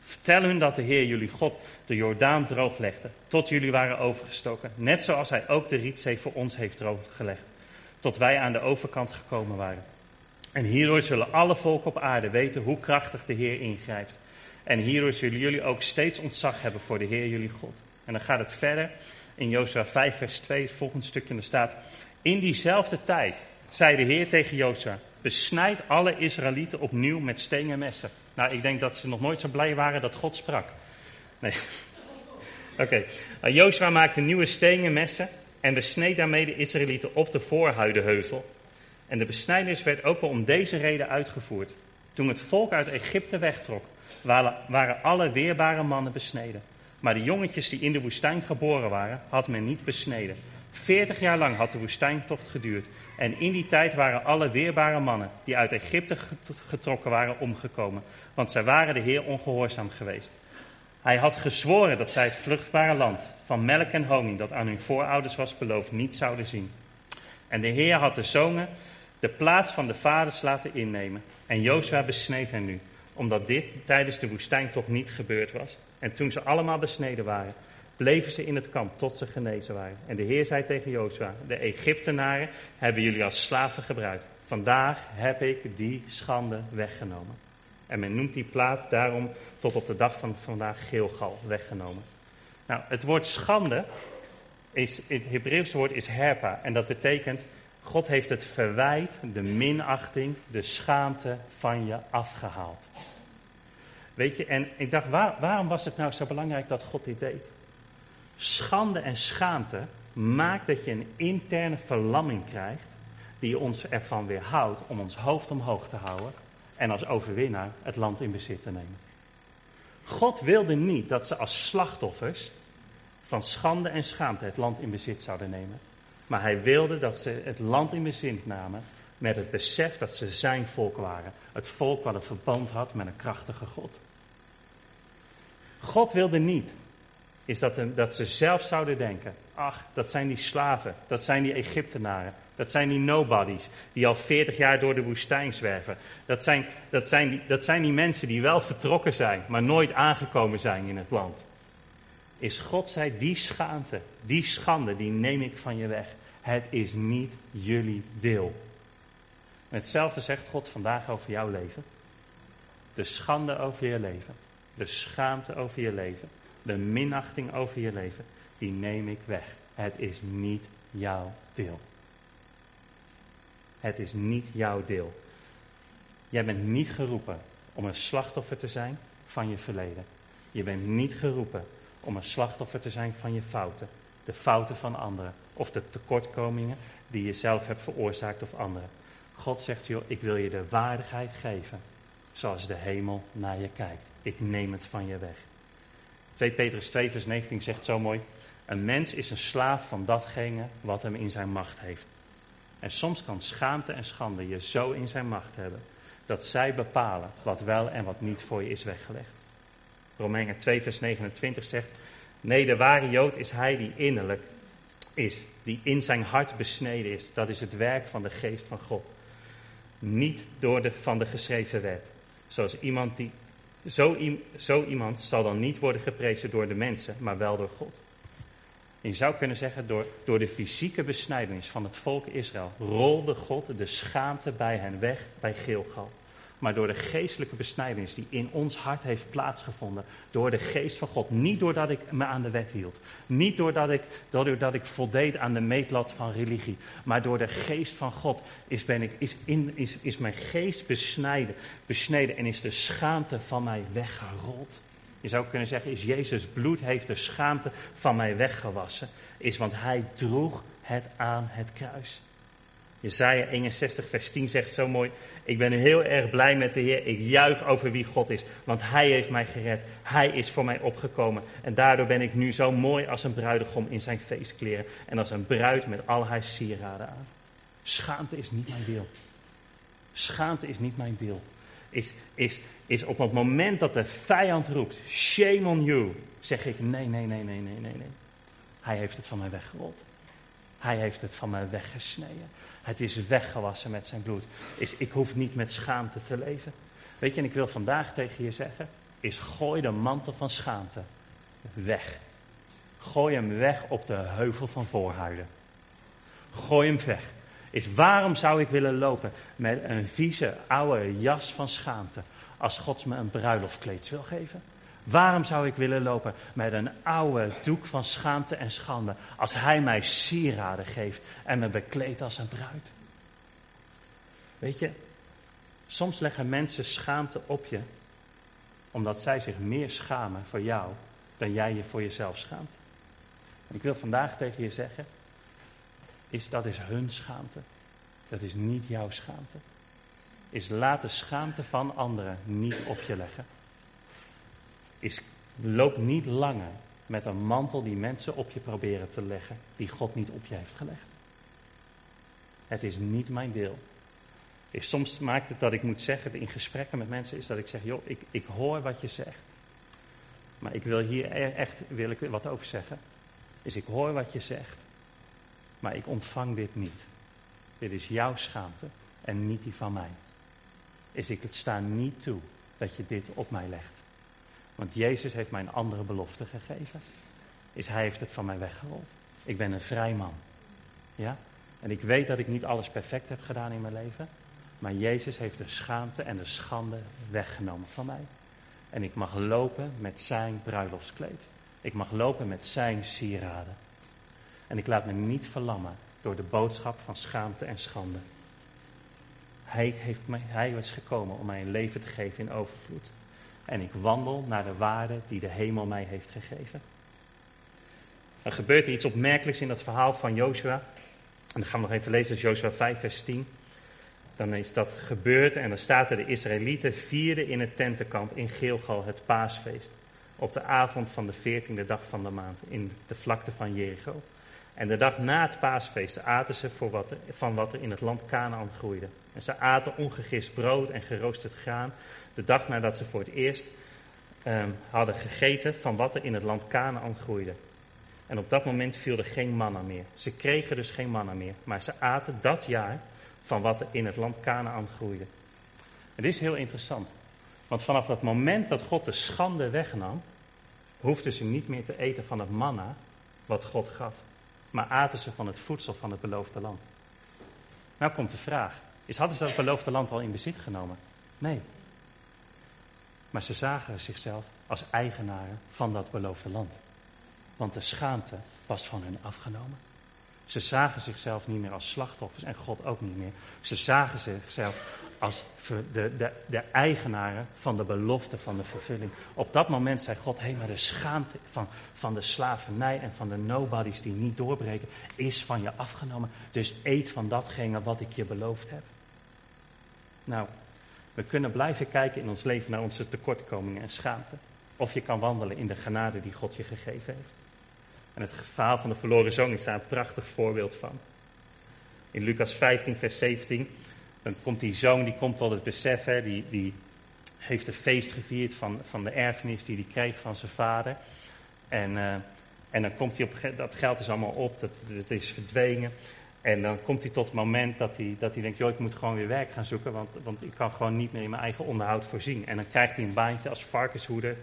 Vertel hun dat de Heer jullie God de Jordaan drooglegde, tot jullie waren overgestoken, net zoals hij ook de Rietzee voor ons heeft drooggelegd, tot wij aan de overkant gekomen waren. En hierdoor zullen alle volken op aarde weten hoe krachtig de Heer ingrijpt. En hierdoor zullen jullie ook steeds ontzag hebben voor de Heer jullie God. En dan gaat het verder in Jozua 5 vers 2, het volgende stukje, en staat... In diezelfde tijd zei de Heer tegen Jozua, besnijd alle Israëlieten opnieuw met stenen messen. Nou, ik denk dat ze nog nooit zo blij waren dat God sprak. Nee. Oké. Okay. Nou, Jozua maakte nieuwe stenen messen en besneed daarmee de Israëlieten op de voorhuidenheuvel. En de besnijdenis werd ook wel om deze reden uitgevoerd. Toen het volk uit Egypte wegtrok, waren alle weerbare mannen besneden. Maar de jongetjes die in de woestijn geboren waren, had men niet besneden. Veertig jaar lang had de woestijntocht geduurd. En in die tijd waren alle weerbare mannen die uit Egypte getrokken waren omgekomen. Want zij waren de Heer ongehoorzaam geweest. Hij had gezworen dat zij het vruchtbare land van melk en honing dat aan hun voorouders was beloofd niet zouden zien. En de Heer had de zonen de plaats van de vaders laten innemen. En Jozua besneed hen nu omdat dit tijdens de woestijn toch niet gebeurd was. En toen ze allemaal besneden waren, bleven ze in het kamp tot ze genezen waren. En de Heer zei tegen Jozua, de Egyptenaren hebben jullie als slaven gebruikt. Vandaag heb ik die schande weggenomen. En men noemt die plaats daarom tot op de dag van vandaag Gilgal weggenomen. Nou, het woord schande, is, het Hebreeuwse woord is herpa. En dat betekent, God heeft het verwijt, de minachting, de schaamte van je afgehaald. Weet je, en ik dacht, waarom was het nou zo belangrijk dat God dit deed? Schande en schaamte maakt dat je een interne verlamming krijgt, die ons ervan weerhoudt om ons hoofd omhoog te houden en als overwinnaar het land in bezit te nemen. God wilde niet dat ze als slachtoffers van schande en schaamte het land in bezit zouden nemen. Maar hij wilde dat ze het land in bezit namen met het besef dat ze zijn volk waren. Het volk wat een verband had met een krachtige God. God wilde niet is dat, dat ze zelf zouden denken, ach, dat zijn die slaven, dat zijn die Egyptenaren, dat zijn die nobodies die al 40 jaar door de woestijn zwerven. Dat zijn, dat, zijn die, dat zijn die mensen die wel vertrokken zijn, maar nooit aangekomen zijn in het land. Is God zei, die schaamte, die schande, die neem ik van je weg. Het is niet jullie deel. Hetzelfde zegt God vandaag over jouw leven. De schande over je leven, de schaamte over je leven, de minachting over je leven, die neem ik weg. Het is niet jouw deel. Het is niet jouw deel. Jij bent niet geroepen om een slachtoffer te zijn van je verleden. Je bent niet geroepen om een slachtoffer te zijn van je fouten, de fouten van anderen of de tekortkomingen die je zelf hebt veroorzaakt of anderen. God zegt, joh, ik wil je de waardigheid geven zoals de hemel naar je kijkt. Ik neem het van je weg. 2 Petrus 2 vers 19 zegt zo mooi, een mens is een slaaf van datgene wat hem in zijn macht heeft. En soms kan schaamte en schande je zo in zijn macht hebben dat zij bepalen wat wel en wat niet voor je is weggelegd. Romeinen 2 vers 29 zegt, nee de ware Jood is hij die innerlijk is, die in zijn hart besneden is, dat is het werk van de geest van God. Niet door de, van de geschreven wet. Zoals iemand die, zo, zo iemand zal dan niet worden geprezen door de mensen, maar wel door God. je zou kunnen zeggen, door, door de fysieke besnijdenis van het volk Israël rolde God de schaamte bij hen weg bij Gilgal maar door de geestelijke besnijdenis die in ons hart heeft plaatsgevonden. Door de geest van God. Niet doordat ik me aan de wet hield. Niet doordat ik, doordat ik voldeed aan de meetlat van religie. Maar door de geest van God is, ben ik, is, in, is, is mijn geest besnijden, besneden en is de schaamte van mij weggerold. Je zou kunnen zeggen, is Jezus bloed heeft de schaamte van mij weggewassen. Is want hij droeg het aan het kruis. Jezaja 61 vers 10 zegt zo mooi, ik ben heel erg blij met de Heer, ik juich over wie God is, want Hij heeft mij gered, Hij is voor mij opgekomen en daardoor ben ik nu zo mooi als een bruidegom in zijn feestkleren en als een bruid met al haar sieraden aan. Schaamte is niet mijn deel. Schaamte is niet mijn deel. Is, is, is op het moment dat de vijand roept, shame on you, zeg ik nee, nee, nee, nee, nee, nee, nee. Hij heeft het van mij weggerold. Hij heeft het van mij weggesneden. Het is weggewassen met zijn bloed. Is, ik hoef niet met schaamte te leven. Weet je, en ik wil vandaag tegen je zeggen, is gooi de mantel van schaamte weg. Gooi hem weg op de heuvel van voorhuiden. Gooi hem weg. Is waarom zou ik willen lopen met een vieze oude jas van schaamte als God me een bruiloftkleed wil geven? Waarom zou ik willen lopen met een oude doek van schaamte en schande als hij mij sieraden geeft en me bekleedt als een bruid? Weet je, soms leggen mensen schaamte op je omdat zij zich meer schamen voor jou dan jij je voor jezelf schaamt. En ik wil vandaag tegen je zeggen, is dat is hun schaamte. Dat is niet jouw schaamte. Is laat de schaamte van anderen niet op je leggen is loop niet langer met een mantel die mensen op je proberen te leggen, die God niet op je heeft gelegd. Het is niet mijn deel. Soms maakt het dat ik moet zeggen in gesprekken met mensen, is dat ik zeg, joh, ik, ik hoor wat je zegt. Maar ik wil hier e-, echt wil ik wat over zeggen. Is ik hoor wat je zegt, maar ik ontvang dit niet. Dit is jouw schaamte en niet die van mij. Is ik het sta niet toe dat je dit op mij legt. Want Jezus heeft mij een andere belofte gegeven. Is hij heeft het van mij weggerold. Ik ben een vrij man. Ja? En ik weet dat ik niet alles perfect heb gedaan in mijn leven. Maar Jezus heeft de schaamte en de schande weggenomen van mij. En ik mag lopen met zijn bruiloftskleed. Ik mag lopen met zijn sieraden. En ik laat me niet verlammen door de boodschap van schaamte en schande. Hij, heeft mij, hij is gekomen om mij een leven te geven in overvloed en ik wandel naar de waarde die de hemel mij heeft gegeven. Er gebeurt er iets opmerkelijks in dat verhaal van Joshua. En dan gaan we nog even lezen, Joshua 5, vers 10. Dan is dat gebeurd en dan staat er: de Israëlieten vierden in het tentenkamp in Gilgal het paasfeest. Op de avond van de veertiende dag van de maand in de vlakte van Jericho. En de dag na het paasfeest aten ze voor wat van wat er in het land Canaan groeide. En ze aten ongegist brood en geroosterd graan de dag nadat ze voor het eerst um, hadden gegeten van wat er in het land Canaan groeide. En op dat moment viel er geen manna meer. Ze kregen dus geen manna meer, maar ze aten dat jaar van wat er in het land Canaan groeide. Het is heel interessant, want vanaf dat moment dat God de schande wegnam, hoefden ze niet meer te eten van het manna wat God gaf, maar aten ze van het voedsel van het beloofde land. Nou komt de vraag, is, hadden ze dat beloofde land al in bezit genomen? Nee, maar ze zagen zichzelf als eigenaren van dat beloofde land. Want de schaamte was van hen afgenomen. Ze zagen zichzelf niet meer als slachtoffers en God ook niet meer. Ze zagen zichzelf als de, de, de eigenaren van de belofte van de vervulling. Op dat moment zei God, hé, hey, maar de schaamte van, van de slavernij en van de nobodies die niet doorbreken, is van je afgenomen. Dus eet van datgene wat ik je beloofd heb. Nou, we kunnen blijven kijken in ons leven naar onze tekortkomingen en schaamte. Of je kan wandelen in de genade die God je gegeven heeft. En het verhaal van de verloren zoon is daar een prachtig voorbeeld van. In Lucas 15, vers 17, dan komt die zoon, die komt tot het besef, hè, die, die heeft een feest gevierd van, van de erfenis die hij kreeg van zijn vader. En uh, En dan komt hij op, dat geld is allemaal op, dat, dat is verdwenen. En dan komt hij tot het moment dat hij, dat hij denkt, joh, ik moet gewoon weer werk gaan zoeken, want, want ik kan gewoon niet meer in mijn eigen onderhoud voorzien. En dan krijgt hij een baantje als varkenshoeder.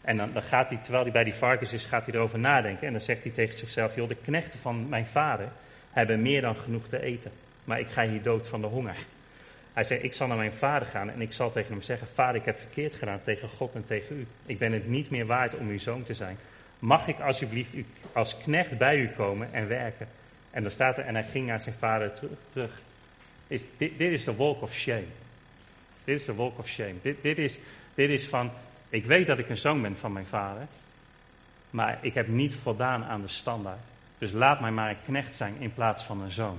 En dan, dan gaat hij, terwijl hij bij die varkens is, gaat hij erover nadenken. En dan zegt hij tegen zichzelf, joh, de knechten van mijn vader hebben meer dan genoeg te eten. Maar ik ga hier dood van de honger. Hij zei, ik zal naar mijn vader gaan en ik zal tegen hem zeggen, vader, ik heb verkeerd gedaan tegen God en tegen u. Ik ben het niet meer waard om uw zoon te zijn. Mag ik alsjeblieft u als knecht bij u komen en werken? En dan staat er, en hij ging naar zijn vader terug. Is, dit, dit, is de walk of shame. Dit is de walk of shame. Dit, dit, is, dit is van, ik weet dat ik een zoon ben van mijn vader, maar ik heb niet voldaan aan de standaard. Dus laat mij maar een knecht zijn in plaats van een zoon.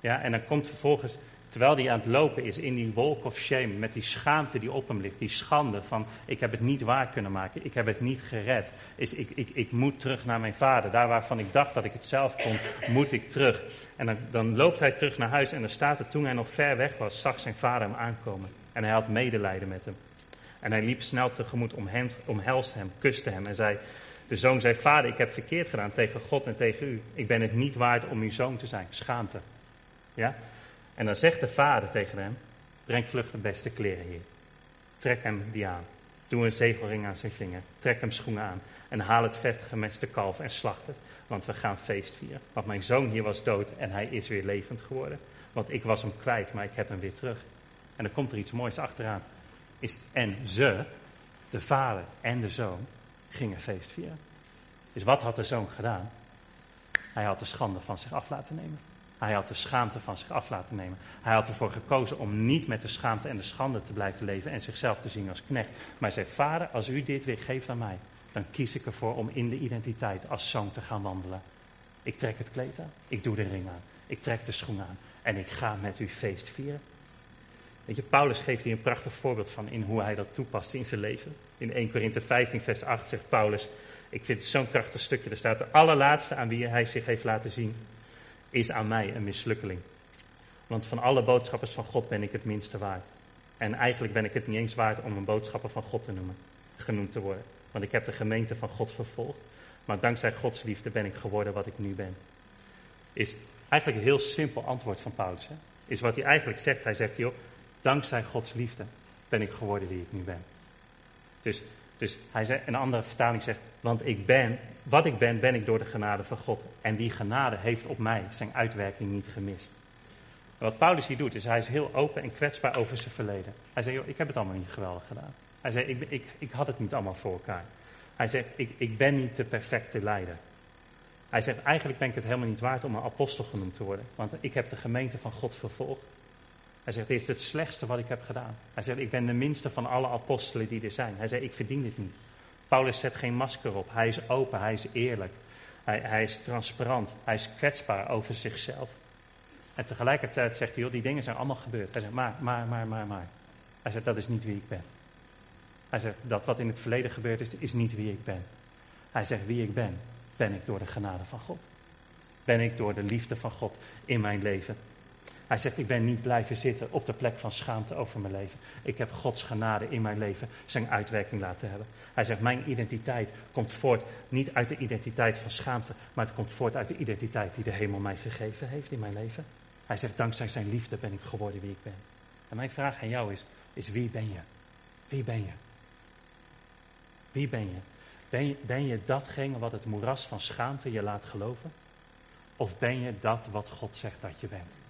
Ja, en dan komt vervolgens Terwijl hij aan het lopen is in die walk of shame, met die schaamte die op hem ligt, die schande van ik heb het niet waar kunnen maken, ik heb het niet gered, is ik, ik, ik moet terug naar mijn vader. Daar waarvan ik dacht dat ik het zelf kon, moet ik terug. En dan, dan loopt hij terug naar huis en dan staat er toen hij nog ver weg was, zag zijn vader hem aankomen. En hij had medelijden met hem. En hij liep snel tegemoet, omhelste hem, kuste hem en zei, de zoon zei, vader, ik heb verkeerd gedaan tegen God en tegen u. Ik ben het niet waard om uw zoon te zijn. Schaamte. Ja? En dan zegt de vader tegen hem: Breng vlug de beste kleren hier. Trek hem die aan. Doe een zegelring aan zijn vinger. Trek hem schoenen aan. En haal het vetgemeste kalf en slacht het. Want we gaan feest vieren. Want mijn zoon hier was dood en hij is weer levend geworden. Want ik was hem kwijt, maar ik heb hem weer terug. En dan komt er iets moois achteraan. Is, en ze, de vader en de zoon, gingen feest vieren. Dus wat had de zoon gedaan? Hij had de schande van zich af laten nemen. Hij had de schaamte van zich af laten nemen. Hij had ervoor gekozen om niet met de schaamte en de schande te blijven leven en zichzelf te zien als knecht. Maar hij zei, vader, als u dit weer geeft aan mij, dan kies ik ervoor om in de identiteit als zoon te gaan wandelen. Ik trek het kleed aan, ik doe de ring aan, ik trek de schoen aan en ik ga met u feest vieren. Weet je, Paulus geeft hier een prachtig voorbeeld van in hoe hij dat toepast in zijn leven. In 1 Korinthe 15, vers 8 zegt Paulus, ik vind het zo'n krachtig stukje, er staat de allerlaatste aan wie hij zich heeft laten zien is aan mij een mislukkeling. Want van alle boodschappers van God ben ik het minste waard. En eigenlijk ben ik het niet eens waard om een boodschapper van God te noemen, genoemd te worden. Want ik heb de gemeente van God vervolgd. Maar dankzij Gods liefde ben ik geworden wat ik nu ben. Is eigenlijk een heel simpel antwoord van Paulus. Hè? Is wat hij eigenlijk zegt. Hij zegt, joh, dankzij Gods liefde ben ik geworden wie ik nu ben. Dus dus hij zegt, een andere vertaling zegt, want ik ben, wat ik ben, ben ik door de genade van God. En die genade heeft op mij zijn uitwerking niet gemist. wat Paulus hier doet, is hij is heel open en kwetsbaar over zijn verleden. Hij zegt, ik heb het allemaal niet geweldig gedaan. Hij zegt, ik, ik, ik had het niet allemaal voor elkaar. Hij zegt, ik, ik ben niet de perfecte leider. Hij zegt, eigenlijk ben ik het helemaal niet waard om een apostel genoemd te worden. Want ik heb de gemeente van God vervolgd. Hij zegt, dit is het slechtste wat ik heb gedaan. Hij zegt, ik ben de minste van alle apostelen die er zijn. Hij zegt, ik verdien dit niet. Paulus zet geen masker op. Hij is open, hij is eerlijk. Hij, hij is transparant, hij is kwetsbaar over zichzelf. En tegelijkertijd zegt hij, joh, die dingen zijn allemaal gebeurd. Hij zegt, maar, maar, maar, maar, maar. Hij zegt, dat is niet wie ik ben. Hij zegt, dat wat in het verleden gebeurd is, is niet wie ik ben. Hij zegt, wie ik ben, ben ik door de genade van God. Ben ik door de liefde van God in mijn leven hij zegt, ik ben niet blijven zitten op de plek van schaamte over mijn leven. Ik heb Gods genade in mijn leven zijn uitwerking laten hebben. Hij zegt, mijn identiteit komt voort niet uit de identiteit van schaamte, maar het komt voort uit de identiteit die de hemel mij gegeven heeft in mijn leven. Hij zegt, dankzij zijn liefde ben ik geworden wie ik ben. En mijn vraag aan jou is, is wie ben je? Wie ben je? Wie ben je? Ben je, ben je datgene wat het moeras van schaamte je laat geloven? Of ben je dat wat God zegt dat je bent?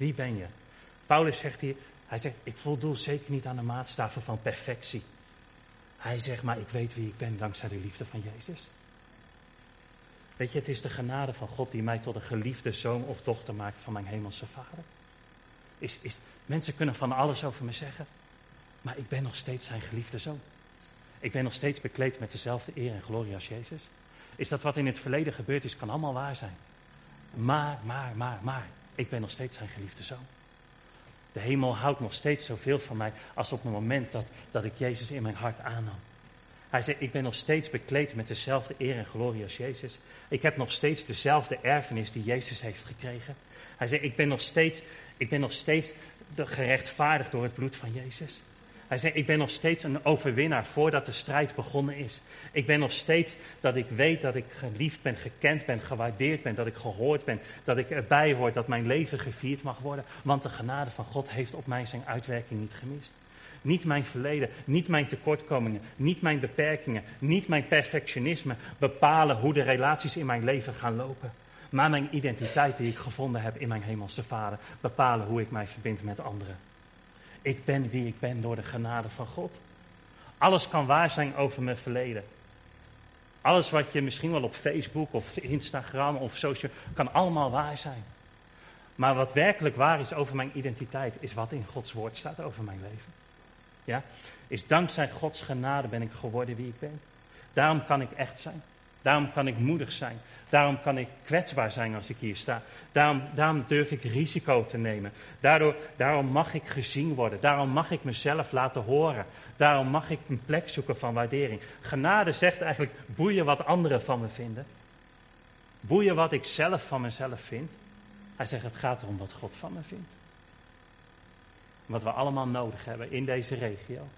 Wie ben je? Paulus zegt hier, hij zegt, ik voldoe zeker niet aan de maatstaven van perfectie. Hij zegt, maar ik weet wie ik ben dankzij de liefde van Jezus. Weet je, het is de genade van God die mij tot een geliefde zoon of dochter maakt van mijn hemelse vader. Is, is, mensen kunnen van alles over me zeggen, maar ik ben nog steeds zijn geliefde zoon. Ik ben nog steeds bekleed met dezelfde eer en glorie als Jezus. Is dat wat in het verleden gebeurd is, kan allemaal waar zijn. Maar, maar, maar, maar. Ik ben nog steeds zijn geliefde zoon. De hemel houdt nog steeds zoveel van mij als op het moment dat, dat ik Jezus in mijn hart aannam. Hij zegt, ik ben nog steeds bekleed met dezelfde eer en glorie als Jezus. Ik heb nog steeds dezelfde erfenis die Jezus heeft gekregen. Hij zegt, ik ben nog steeds, ik ben nog steeds gerechtvaardigd door het bloed van Jezus. Hij zei, ik ben nog steeds een overwinnaar voordat de strijd begonnen is. Ik ben nog steeds dat ik weet dat ik geliefd ben, gekend ben, gewaardeerd ben, dat ik gehoord ben, dat ik erbij hoor, dat mijn leven gevierd mag worden. Want de genade van God heeft op mij zijn uitwerking niet gemist. Niet mijn verleden, niet mijn tekortkomingen, niet mijn beperkingen, niet mijn perfectionisme bepalen hoe de relaties in mijn leven gaan lopen. Maar mijn identiteit die ik gevonden heb in mijn hemelse Vader bepalen hoe ik mij verbind met anderen. Ik ben wie ik ben door de genade van God. Alles kan waar zijn over mijn verleden. Alles wat je misschien wel op Facebook of Instagram of social kan allemaal waar zijn. Maar wat werkelijk waar is over mijn identiteit, is wat in Gods woord staat over mijn leven. Ja? Is dankzij Gods genade ben ik geworden wie ik ben. Daarom kan ik echt zijn. Daarom kan ik moedig zijn. Daarom kan ik kwetsbaar zijn als ik hier sta. Daarom, daarom durf ik risico te nemen. Daardoor, daarom mag ik gezien worden. Daarom mag ik mezelf laten horen. Daarom mag ik een plek zoeken van waardering. Genade zegt eigenlijk boeien wat anderen van me vinden. Boeien wat ik zelf van mezelf vind. Hij zegt het gaat erom wat God van me vindt. Wat we allemaal nodig hebben in deze regio.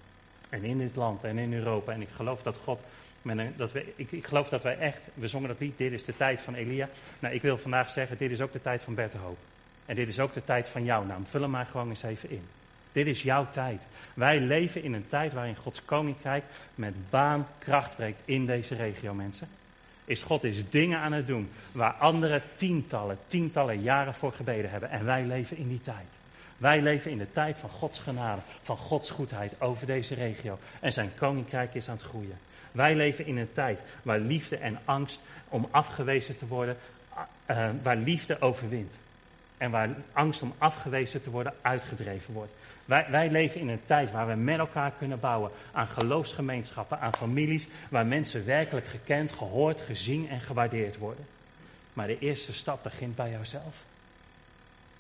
En in dit land en in Europa. En ik geloof dat God dat ik, ik, geloof dat wij echt, we zongen dat lied, dit is de tijd van Elia. Nou, ik wil vandaag zeggen, dit is ook de tijd van Bert Hoop. En dit is ook de tijd van jouw naam. Vul hem maar gewoon eens even in. Dit is jouw tijd. Wij leven in een tijd waarin Gods koninkrijk met baan kracht breekt in deze regio, mensen. Is God is dingen aan het doen waar anderen tientallen, tientallen jaren voor gebeden hebben. En wij leven in die tijd. Wij leven in de tijd van Gods genade, van Gods goedheid over deze regio. En zijn koninkrijk is aan het groeien. Wij leven in een tijd waar liefde en angst om afgewezen te worden, uh, waar liefde overwint. En waar angst om afgewezen te worden uitgedreven wordt. Wij, wij, leven in een tijd waar we met elkaar kunnen bouwen aan geloofsgemeenschappen, aan families, waar mensen werkelijk gekend, gehoord, gezien en gewaardeerd worden. Maar de eerste stap begint bij jouzelf.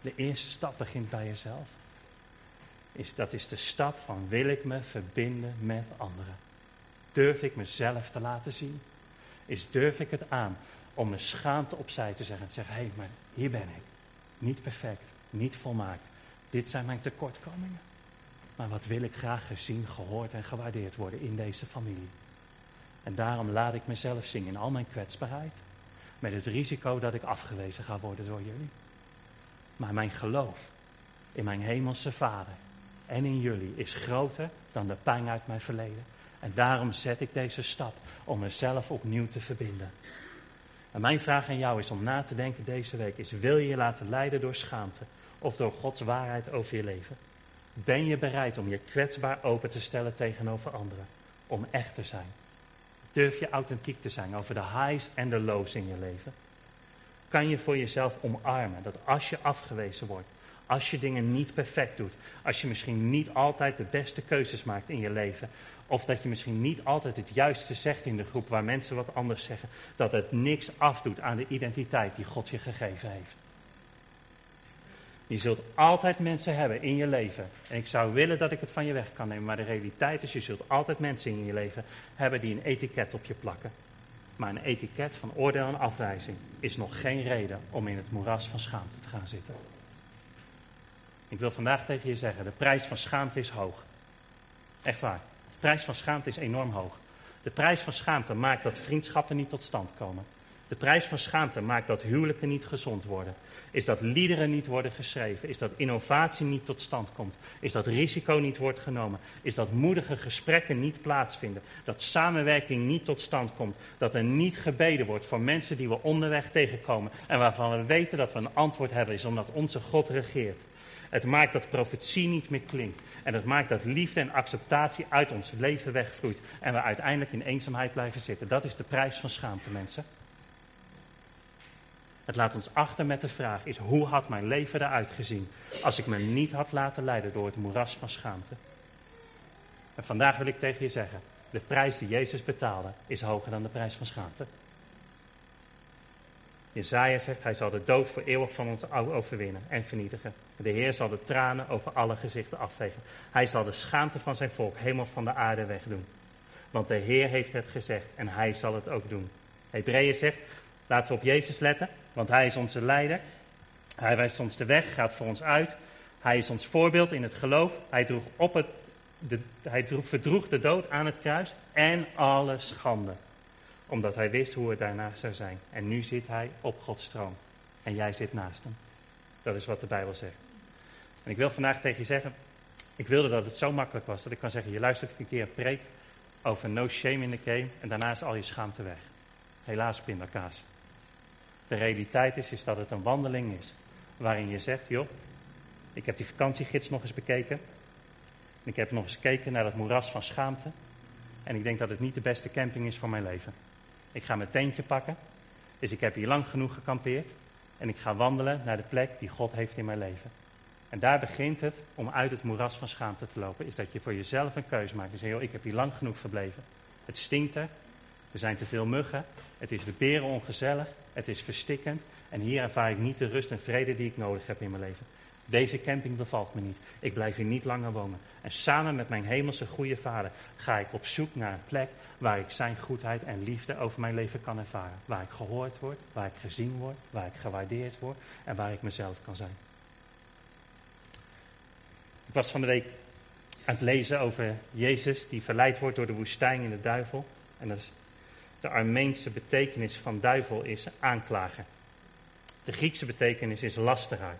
De eerste stap begint bij jezelf. Is, dat is de stap van wil ik me verbinden met anderen. Durf ik mezelf te laten zien? Is durf ik het aan om mijn schaamte opzij te zeggen en te zeggen, hé, hey, maar hier ben ik. Niet perfect, niet volmaakt. Dit zijn mijn tekortkomingen. Maar wat wil ik graag gezien, gehoord en gewaardeerd worden in deze familie. En daarom laat ik mezelf zien in al mijn kwetsbaarheid. Met het risico dat ik afgewezen ga worden door jullie. Maar mijn geloof in mijn hemelse Vader en in jullie is groter dan de pijn uit mijn verleden. En daarom zet ik deze stap om mezelf opnieuw te verbinden. En mijn vraag aan jou is om na te denken deze week is, wil je je laten leiden door schaamte of door Gods waarheid over je leven? Ben je bereid om je kwetsbaar open te stellen tegenover anderen, om echt te zijn? Durf je authentiek te zijn over de highs en de lows in je leven? Kan je voor jezelf omarmen dat als je afgewezen wordt, als je dingen niet perfect doet, als je misschien niet altijd de beste keuzes maakt in je leven, of dat je misschien niet altijd het juiste zegt in de groep waar mensen wat anders zeggen. Dat het niks afdoet aan de identiteit die God je gegeven heeft. Je zult altijd mensen hebben in je leven. En ik zou willen dat ik het van je weg kan nemen. Maar de realiteit is, je zult altijd mensen in je leven hebben die een etiket op je plakken. Maar een etiket van oordeel en afwijzing is nog geen reden om in het moeras van schaamte te gaan zitten. Ik wil vandaag tegen je zeggen, de prijs van schaamte is hoog. Echt waar. De prijs van schaamte is enorm hoog. De prijs van schaamte maakt dat vriendschappen niet tot stand komen. De prijs van schaamte maakt dat huwelijken niet gezond worden. Is dat liederen niet worden geschreven. Is dat innovatie niet tot stand komt. Is dat risico niet wordt genomen. Is dat moedige gesprekken niet plaatsvinden. Dat samenwerking niet tot stand komt. Dat er niet gebeden wordt voor mensen die we onderweg tegenkomen. En waarvan we weten dat we een antwoord hebben. Is omdat onze God regeert. Het maakt dat profetie niet meer klinkt. En het maakt dat liefde en acceptatie uit ons leven wegvloeit. En we uiteindelijk in eenzaamheid blijven zitten. Dat is de prijs van schaamte, mensen. Het laat ons achter met de vraag is, hoe had mijn leven eruit gezien als ik me niet had laten leiden door het moeras van schaamte? En vandaag wil ik tegen je zeggen, de prijs die Jezus betaalde is hoger dan de prijs van schaamte. Jezaja zegt, hij zal de dood voor eeuwig van ons overwinnen en vernietigen. De Heer zal de tranen over alle gezichten afvegen. Hij zal de schaamte van zijn volk helemaal van de aarde wegdoen. Want de Heer heeft het gezegd en hij zal het ook doen. Hebreeën zegt, laten we op Jezus letten, want hij is onze leider. Hij wijst ons de weg, gaat voor ons uit. Hij is ons voorbeeld in het geloof. Hij droeg op het hij verdroeg de dood aan het kruis en alle schande. Omdat hij wist hoe het daarna zou zijn. En nu zit hij op Gods troon. En jij zit naast hem. Dat is wat de Bijbel zegt. En ik wil vandaag tegen je zeggen, ik wilde dat het zo makkelijk was dat ik kan zeggen, je luistert een keer preek over no shame in the game en daarna is al je schaamte weg. Helaas pindakaas. De realiteit is, is dat het een wandeling is waarin je zegt, joh, ik heb die vakantiegids nog eens bekeken. Ik heb nog eens gekeken naar dat moeras van schaamte. En ik denk dat het niet de beste camping is voor mijn leven. Ik ga mijn tentje pakken. Dus ik heb hier lang genoeg gekampeerd. En ik ga wandelen naar de plek die God heeft in mijn leven. En daar begint het om uit het moeras van schaamte te lopen. Is dat je voor jezelf een keuze maakt. En zegt, ik heb hier lang genoeg verbleven. Het stinkt er. Er zijn te veel muggen. Het is de beren ongezellig. Het is verstikkend. En hier ervaar ik niet de rust en vrede die ik nodig heb in mijn leven. Deze camping bevalt me niet. Ik blijf hier niet langer wonen. En samen met mijn hemelse goede vader ga ik op zoek naar een plek waar ik zijn goedheid en liefde over mijn leven kan ervaren. Waar ik gehoord word, waar ik gezien word, waar ik gewaardeerd word en waar ik mezelf kan zijn. Ik was van de week aan het lezen over Jezus die verleid wordt door de woestijn in de duivel. En dat is de Armeense betekenis van duivel is aanklager. De Griekse betekenis is lasteraar.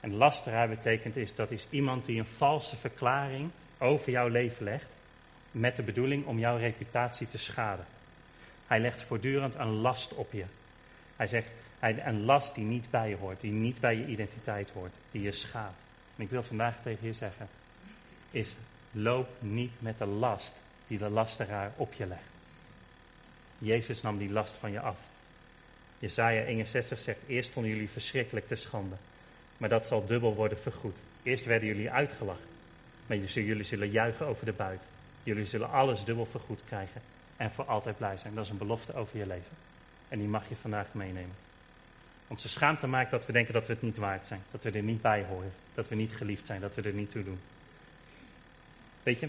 En lasteraar betekent is, dat is iemand die een valse verklaring over jouw leven legt. Met de bedoeling om jouw reputatie te schaden. Hij legt voortdurend een last op je. Hij zegt, een last die niet bij je hoort, die niet bij je identiteit hoort, die je schaadt. En ik wil vandaag tegen je zeggen, is loop niet met de last die de lasteraar op je legt. Jezus nam die last van je af. Jesaja 61 zegt, eerst vonden jullie verschrikkelijk te schande. Maar dat zal dubbel worden vergoed. Eerst werden jullie uitgelachen. Maar jullie zullen juichen over de buit. Jullie zullen alles dubbel vergoed krijgen. En voor altijd blij zijn. Dat is een belofte over je leven. En die mag je vandaag meenemen. Onze schaamte maakt dat we denken dat we het niet waard zijn. Dat we er niet bij horen. Dat we niet geliefd zijn. Dat we er niet toe doen. Weet je,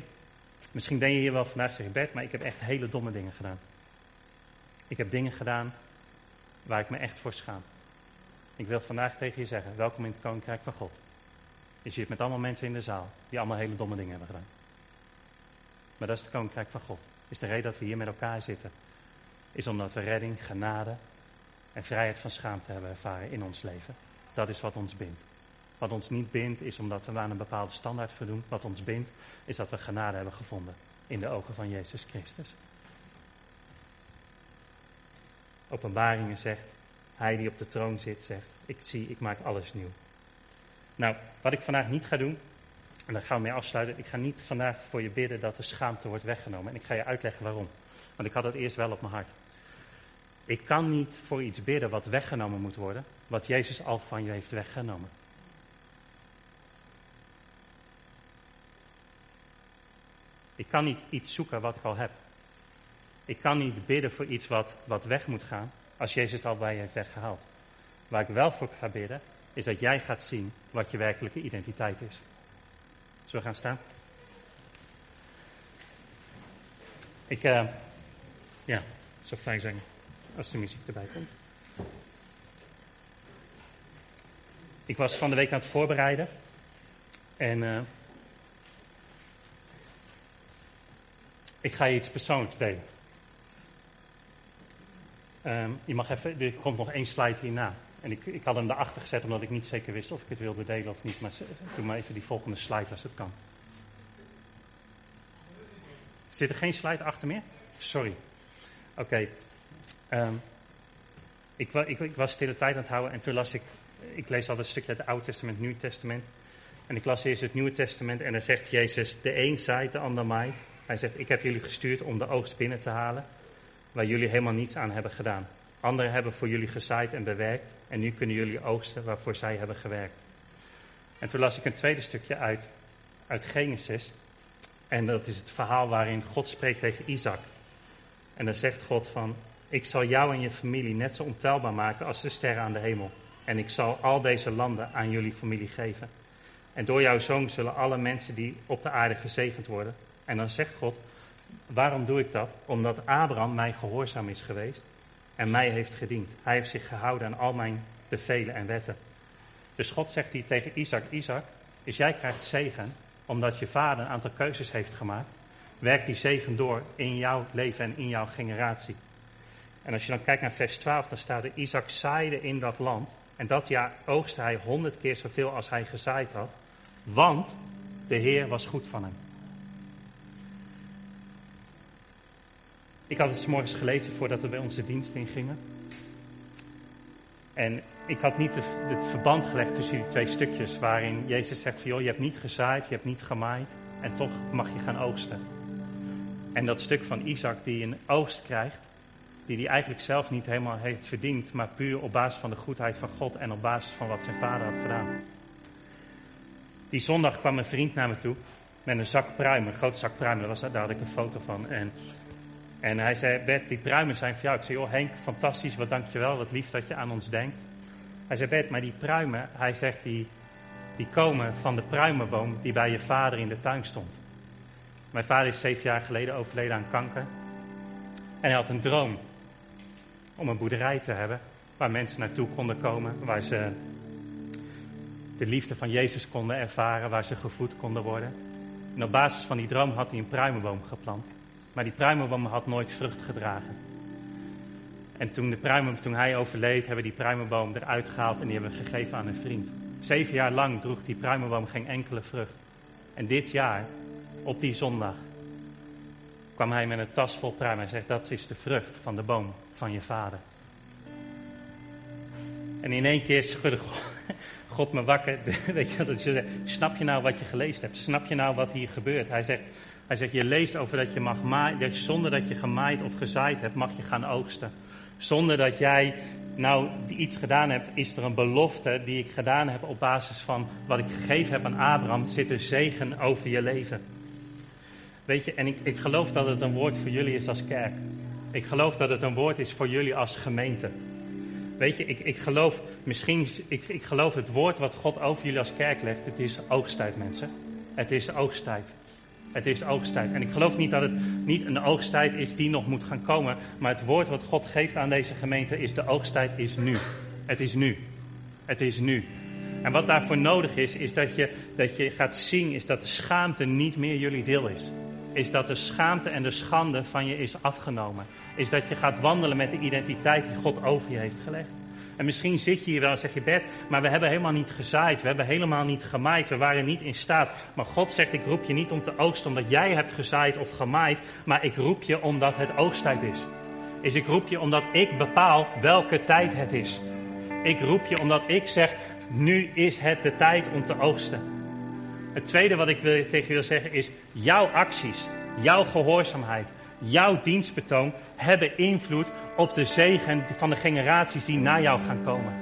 misschien ben je hier wel vandaag zeggen, Bert, maar ik heb echt hele domme dingen gedaan. Ik heb dingen gedaan waar ik me echt voor schaam. Ik wil vandaag tegen je zeggen, welkom in het Koninkrijk van God. Je zit met allemaal mensen in de zaal die allemaal hele domme dingen hebben gedaan. Maar dat is het Koninkrijk van God. Is de reden dat we hier met elkaar zitten. Is omdat we redding, genade en vrijheid van schaamte hebben ervaren in ons leven. Dat is wat ons bindt. Wat ons niet bindt is omdat we aan een bepaalde standaard voldoen. Wat ons bindt is dat we genade hebben gevonden in de ogen van Jezus Christus. Openbaringen zegt, hij die op de troon zit zegt, ik zie, ik maak alles nieuw. Nou, wat ik vandaag niet ga doen, en daar gaan we mee afsluiten. Ik ga niet vandaag voor je bidden dat de schaamte wordt weggenomen. En ik ga je uitleggen waarom. Want ik had het eerst wel op mijn hart. Ik kan niet voor iets bidden wat weggenomen moet worden, wat Jezus al van je heeft weggenomen. Ik kan niet iets zoeken wat ik al heb. Ik kan niet bidden voor iets wat, wat weg moet gaan, als Jezus het al bij je heeft weggehaald. Waar ik wel voor ga bidden, is dat jij gaat zien wat je werkelijke identiteit is. Zullen we gaan staan? Ik, uh, ja, het zou fijn zijn als de muziek erbij komt. Ik was van de week aan het voorbereiden. En uh, ik ga je iets persoonlijks delen. Um, je mag even, er komt nog één slide hierna. En ik, ik had hem erachter gezet omdat ik niet zeker wist of ik het wilde delen of niet. Maar doe maar even die volgende slide als het kan. Zit er geen slide achter meer? Sorry. Oké. Ehm, ik, ik, ik, was stille tijd aan het houden en toen las ik, ik lees altijd een stukje uit het Oude Testament, Nieuw Testament. En ik las eerst het Nieuwe Testament en dan zegt Jezus, de een zaait, de ander maait. Hij zegt, ik heb jullie gestuurd om de oogst binnen te halen waar jullie helemaal niets aan hebben gedaan. Anderen hebben voor jullie gezaaid en bewerkt en nu kunnen jullie oogsten waarvoor zij hebben gewerkt. En toen las ik een tweede stukje uit, uit Genesis. En dat is het verhaal waarin God spreekt tegen Isaac. En dan zegt God van, ik zal jou en je familie net zo ontelbaar maken als de sterren aan de hemel. En ik zal al deze landen aan jullie familie geven. En door jouw zoon zullen alle mensen die op de aarde gezegend worden. En dan zegt God, Waarom doe ik dat? Omdat Abraham mij gehoorzaam is geweest en mij heeft gediend. Hij heeft zich gehouden aan al mijn bevelen en wetten. Dus God zegt hier tegen Isaac, Isaac, dus jij krijgt zegen omdat je vader een aantal keuzes heeft gemaakt, werkt die zegen door in jouw leven en in jouw generatie. En als je dan kijkt naar vers 12, dan staat er: Isaac zaaide in dat land. En dat jaar oogste hij honderd keer zoveel als hij gezaaid had. Want de Heer was goed van hem. Ik had het s morgens gelezen voordat we bij onze dienst ingingen. En ik had niet het verband gelegd tussen die twee stukjes waarin Jezus zegt van joh, je hebt niet gezaaid, je hebt niet gemaaid en toch mag je gaan oogsten. En dat stuk van Isaac die een oogst krijgt, die hij eigenlijk zelf niet helemaal heeft verdiend, maar puur op basis van de goedheid van God en op basis van wat zijn vader had gedaan. Die zondag kwam een vriend naar me toe met een zak pruimen, een grote zak pruimen, daar, was, daar had ik een foto van. En, en hij zei, Bert, die pruimen zijn voor jou. Ik zei, joh Henk, fantastisch, wat dankjewel, wat lief dat je aan ons denkt. Hij zei, Bert, maar die pruimen, hij zegt, die, die komen van de pruimenboom die bij je vader in de tuin stond. Mijn vader is zeven jaar geleden overleden aan kanker. En hij had een droom om een boerderij te hebben waar mensen naartoe konden komen, waar ze de liefde van Jezus konden ervaren, waar ze gevoed konden worden. En op basis van die droom had hij een pruimenboom geplant. Maar die pruimenboom had nooit vrucht gedragen. En toen, de pruimen, toen hij overleed, hebben die pruimenboom eruit gehaald en die hebben we gegeven aan een vriend. Zeven jaar lang droeg die pruimenboom geen enkele vrucht. En dit jaar, op die zondag, kwam hij met een tas vol pruimen en zegt, dat is de vrucht van de boom van je vader. En in één keer schudde God me wakker. Weet je, dat je snap je nou wat je gelezen hebt? Snap je nou wat hier gebeurt? Hij zegt, hij zegt je leest over dat je mag maaien, zonder dat je gemaaid of gezaaid hebt, mag je gaan oogsten. Zonder dat jij nou iets gedaan hebt, is er een belofte die ik gedaan heb op basis van wat ik gegeven heb aan Abraham, zit er zegen over je leven. Weet je, en ik, ik geloof dat het een woord voor jullie is als kerk. Ik geloof dat het een woord is voor jullie als gemeente. Weet je, ik, ik geloof misschien, ik, ik geloof het woord wat God over jullie als kerk legt. Het is oogsttijd, mensen. Het is oogsttijd. Het is oogsttijd. En ik geloof niet dat het niet een oogsttijd is die nog moet gaan komen. Maar het woord wat God geeft aan deze gemeente is: de oogsttijd is nu. Het is nu. Het is nu. En wat daarvoor nodig is, is dat je, dat je gaat zien, is dat de schaamte niet meer jullie deel is. Is dat de schaamte en de schande van je is afgenomen is dat je gaat wandelen met de identiteit die God over je heeft gelegd. En misschien zit je hier wel en zeg je, Bert, maar we hebben helemaal niet gezaaid, we hebben helemaal niet gemaaid, we waren niet in staat. Maar God zegt, ik roep je niet om te oogsten omdat jij hebt gezaaid of gemaaid, maar ik roep je omdat het oogsttijd is. Is ik roep je omdat ik bepaal welke tijd het is. Ik roep je omdat ik zeg, nu is het de tijd om te oogsten. Het tweede wat ik tegen je wil zeggen is, jouw acties, jouw gehoorzaamheid, jouw dienstbetoon hebben invloed op de zegen van de generaties die na jou gaan komen.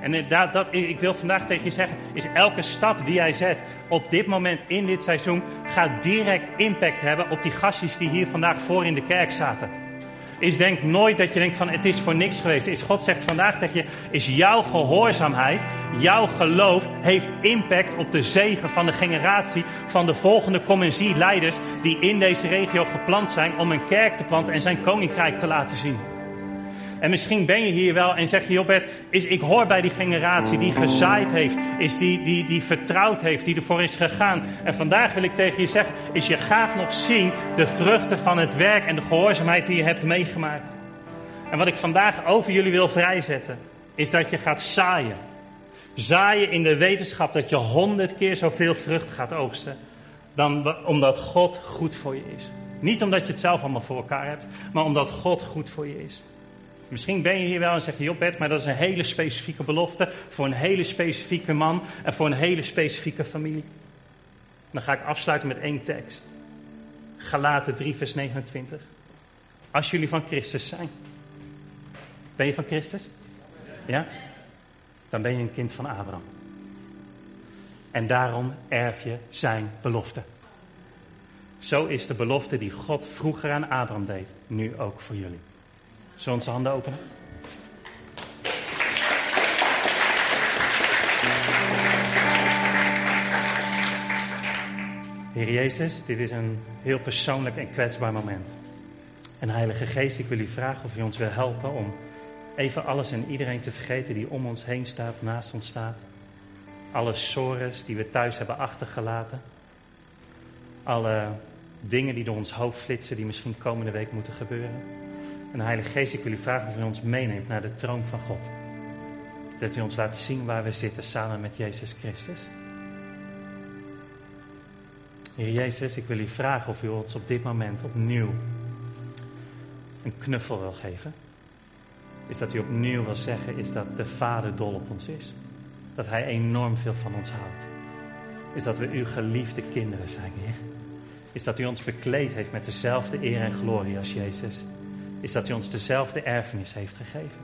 En dat, dat, ik wil vandaag tegen je zeggen, is elke stap die jij zet op dit moment in dit seizoen, gaat direct impact hebben op die gastjes die hier vandaag voor in de kerk zaten is denk nooit dat je denkt van het is voor niks geweest. Is God zegt vandaag dat je, is jouw gehoorzaamheid, jouw geloof heeft impact op de zegen van de generatie van de volgende leiders die in deze regio geplant zijn om een kerk te planten en zijn koninkrijk te laten zien. En misschien ben je hier wel en zeg je, Jobbert, is, ik hoor bij die generatie die gezaaid heeft, is die, die, die vertrouwd heeft, die ervoor is gegaan. En vandaag wil ik tegen je zeggen, is je gaat nog zien de vruchten van het werk en de gehoorzaamheid die je hebt meegemaakt. En wat ik vandaag over jullie wil vrijzetten, is dat je gaat zaaien. Zaaien in de wetenschap dat je honderd keer zoveel vrucht gaat oogsten. Dan omdat God goed voor je is. Niet omdat je het zelf allemaal voor elkaar hebt, maar omdat God goed voor je is. Misschien ben je hier wel en zeg je, joh Bert, maar dat is een hele specifieke belofte voor een hele specifieke man en voor een hele specifieke familie. Dan ga ik afsluiten met één tekst. Galaten 3, vers 29. Als jullie van Christus zijn. Ben je van Christus? Ja? Dan ben je een kind van Abraham. En daarom erf je zijn belofte. Zo is de belofte die God vroeger aan Abraham deed, nu ook voor jullie. Zullen we onze handen openen? Heer Jezus, dit is een heel persoonlijk en kwetsbaar moment. En Heilige Geest, ik wil u vragen of u ons wil helpen om even alles en iedereen te vergeten die om ons heen staat, naast ons staat. Alle sores die we thuis hebben achtergelaten. alle dingen die door ons hoofd flitsen, die misschien komende week moeten gebeuren. En Heilige Geest, ik wil u vragen of u ons meeneemt naar de troon van God. Dat u ons laat zien waar we zitten samen met Jezus Christus. Heer Jezus, ik wil u vragen of u ons op dit moment opnieuw een knuffel wil geven. Is dat u opnieuw wil zeggen, is dat de Vader dol op ons is. Dat Hij enorm veel van ons houdt. Is dat we uw geliefde kinderen zijn, Heer. Is dat u ons bekleed heeft met dezelfde eer en glorie als Jezus. Is dat u ons dezelfde erfenis heeft gegeven.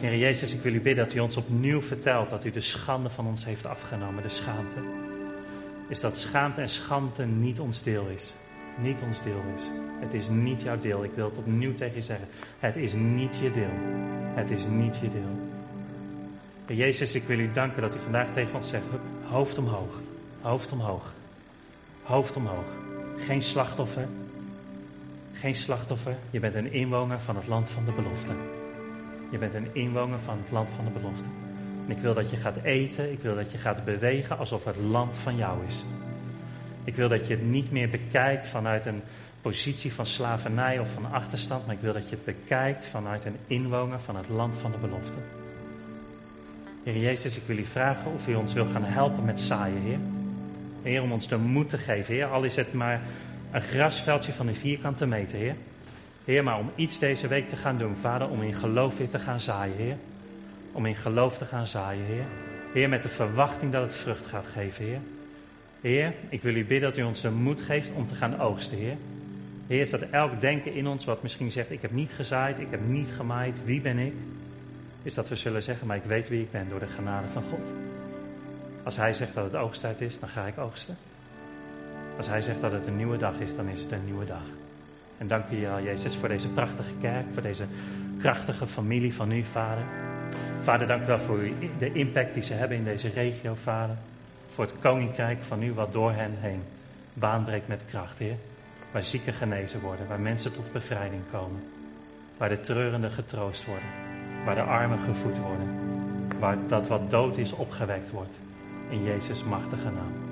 Heer Jezus, ik wil u bidden dat u ons opnieuw vertelt dat u de schande van ons heeft afgenomen, de schaamte. Is dat schaamte en schande niet ons deel is. Niet ons deel is. Het is niet jouw deel. Ik wil het opnieuw tegen je zeggen. Het is niet je deel. Het is niet je deel. Heer Jezus, ik wil u danken dat u vandaag tegen ons zegt: hoofd omhoog, hoofd omhoog, hoofd omhoog. Geen slachtoffer. Geen slachtoffer. Je bent een inwoner van het land van de belofte. Je bent een inwoner van het land van de belofte. En ik wil dat je gaat eten, ik wil dat je gaat bewegen alsof het land van jou is. Ik wil dat je het niet meer bekijkt vanuit een positie van slavernij of van achterstand, maar ik wil dat je het bekijkt vanuit een inwoner van het land van de belofte. Heer Jezus, ik wil u vragen of u ons wil gaan helpen met zaaien, Heer. Heer, om ons de moed te geven, Heer, al is het maar een grasveldje van een vierkante meter, Heer. Heer, maar om iets deze week te gaan doen, Vader, om in geloof weer te gaan zaaien, Heer. Om in geloof te gaan zaaien, Heer. Heer, met de verwachting dat het vrucht gaat geven, Heer. Heer, ik wil u bidden dat u ons de moed geeft om te gaan oogsten, Heer. Heer, is dat elk denken in ons wat misschien zegt, ik heb niet gezaaid, ik heb niet gemaaid, wie ben ik? Is dat we zullen zeggen, maar ik weet wie ik ben door de genade van God. Als Hij zegt dat het oogsttijd is, dan ga ik oogsten. Als Hij zegt dat het een nieuwe dag is, dan is het een nieuwe dag. En dank wel, Jezus, voor deze prachtige kerk, voor deze krachtige familie van u, Vader. Vader, dank u wel voor de impact die ze hebben in deze regio, Vader. Voor het koninkrijk van u wat door hen heen baanbreekt met kracht, Heer. Waar zieken genezen worden, waar mensen tot bevrijding komen. Waar de treurenden getroost worden, waar de armen gevoed worden. Waar dat wat dood is opgewekt wordt. In Jezus' machtige naam.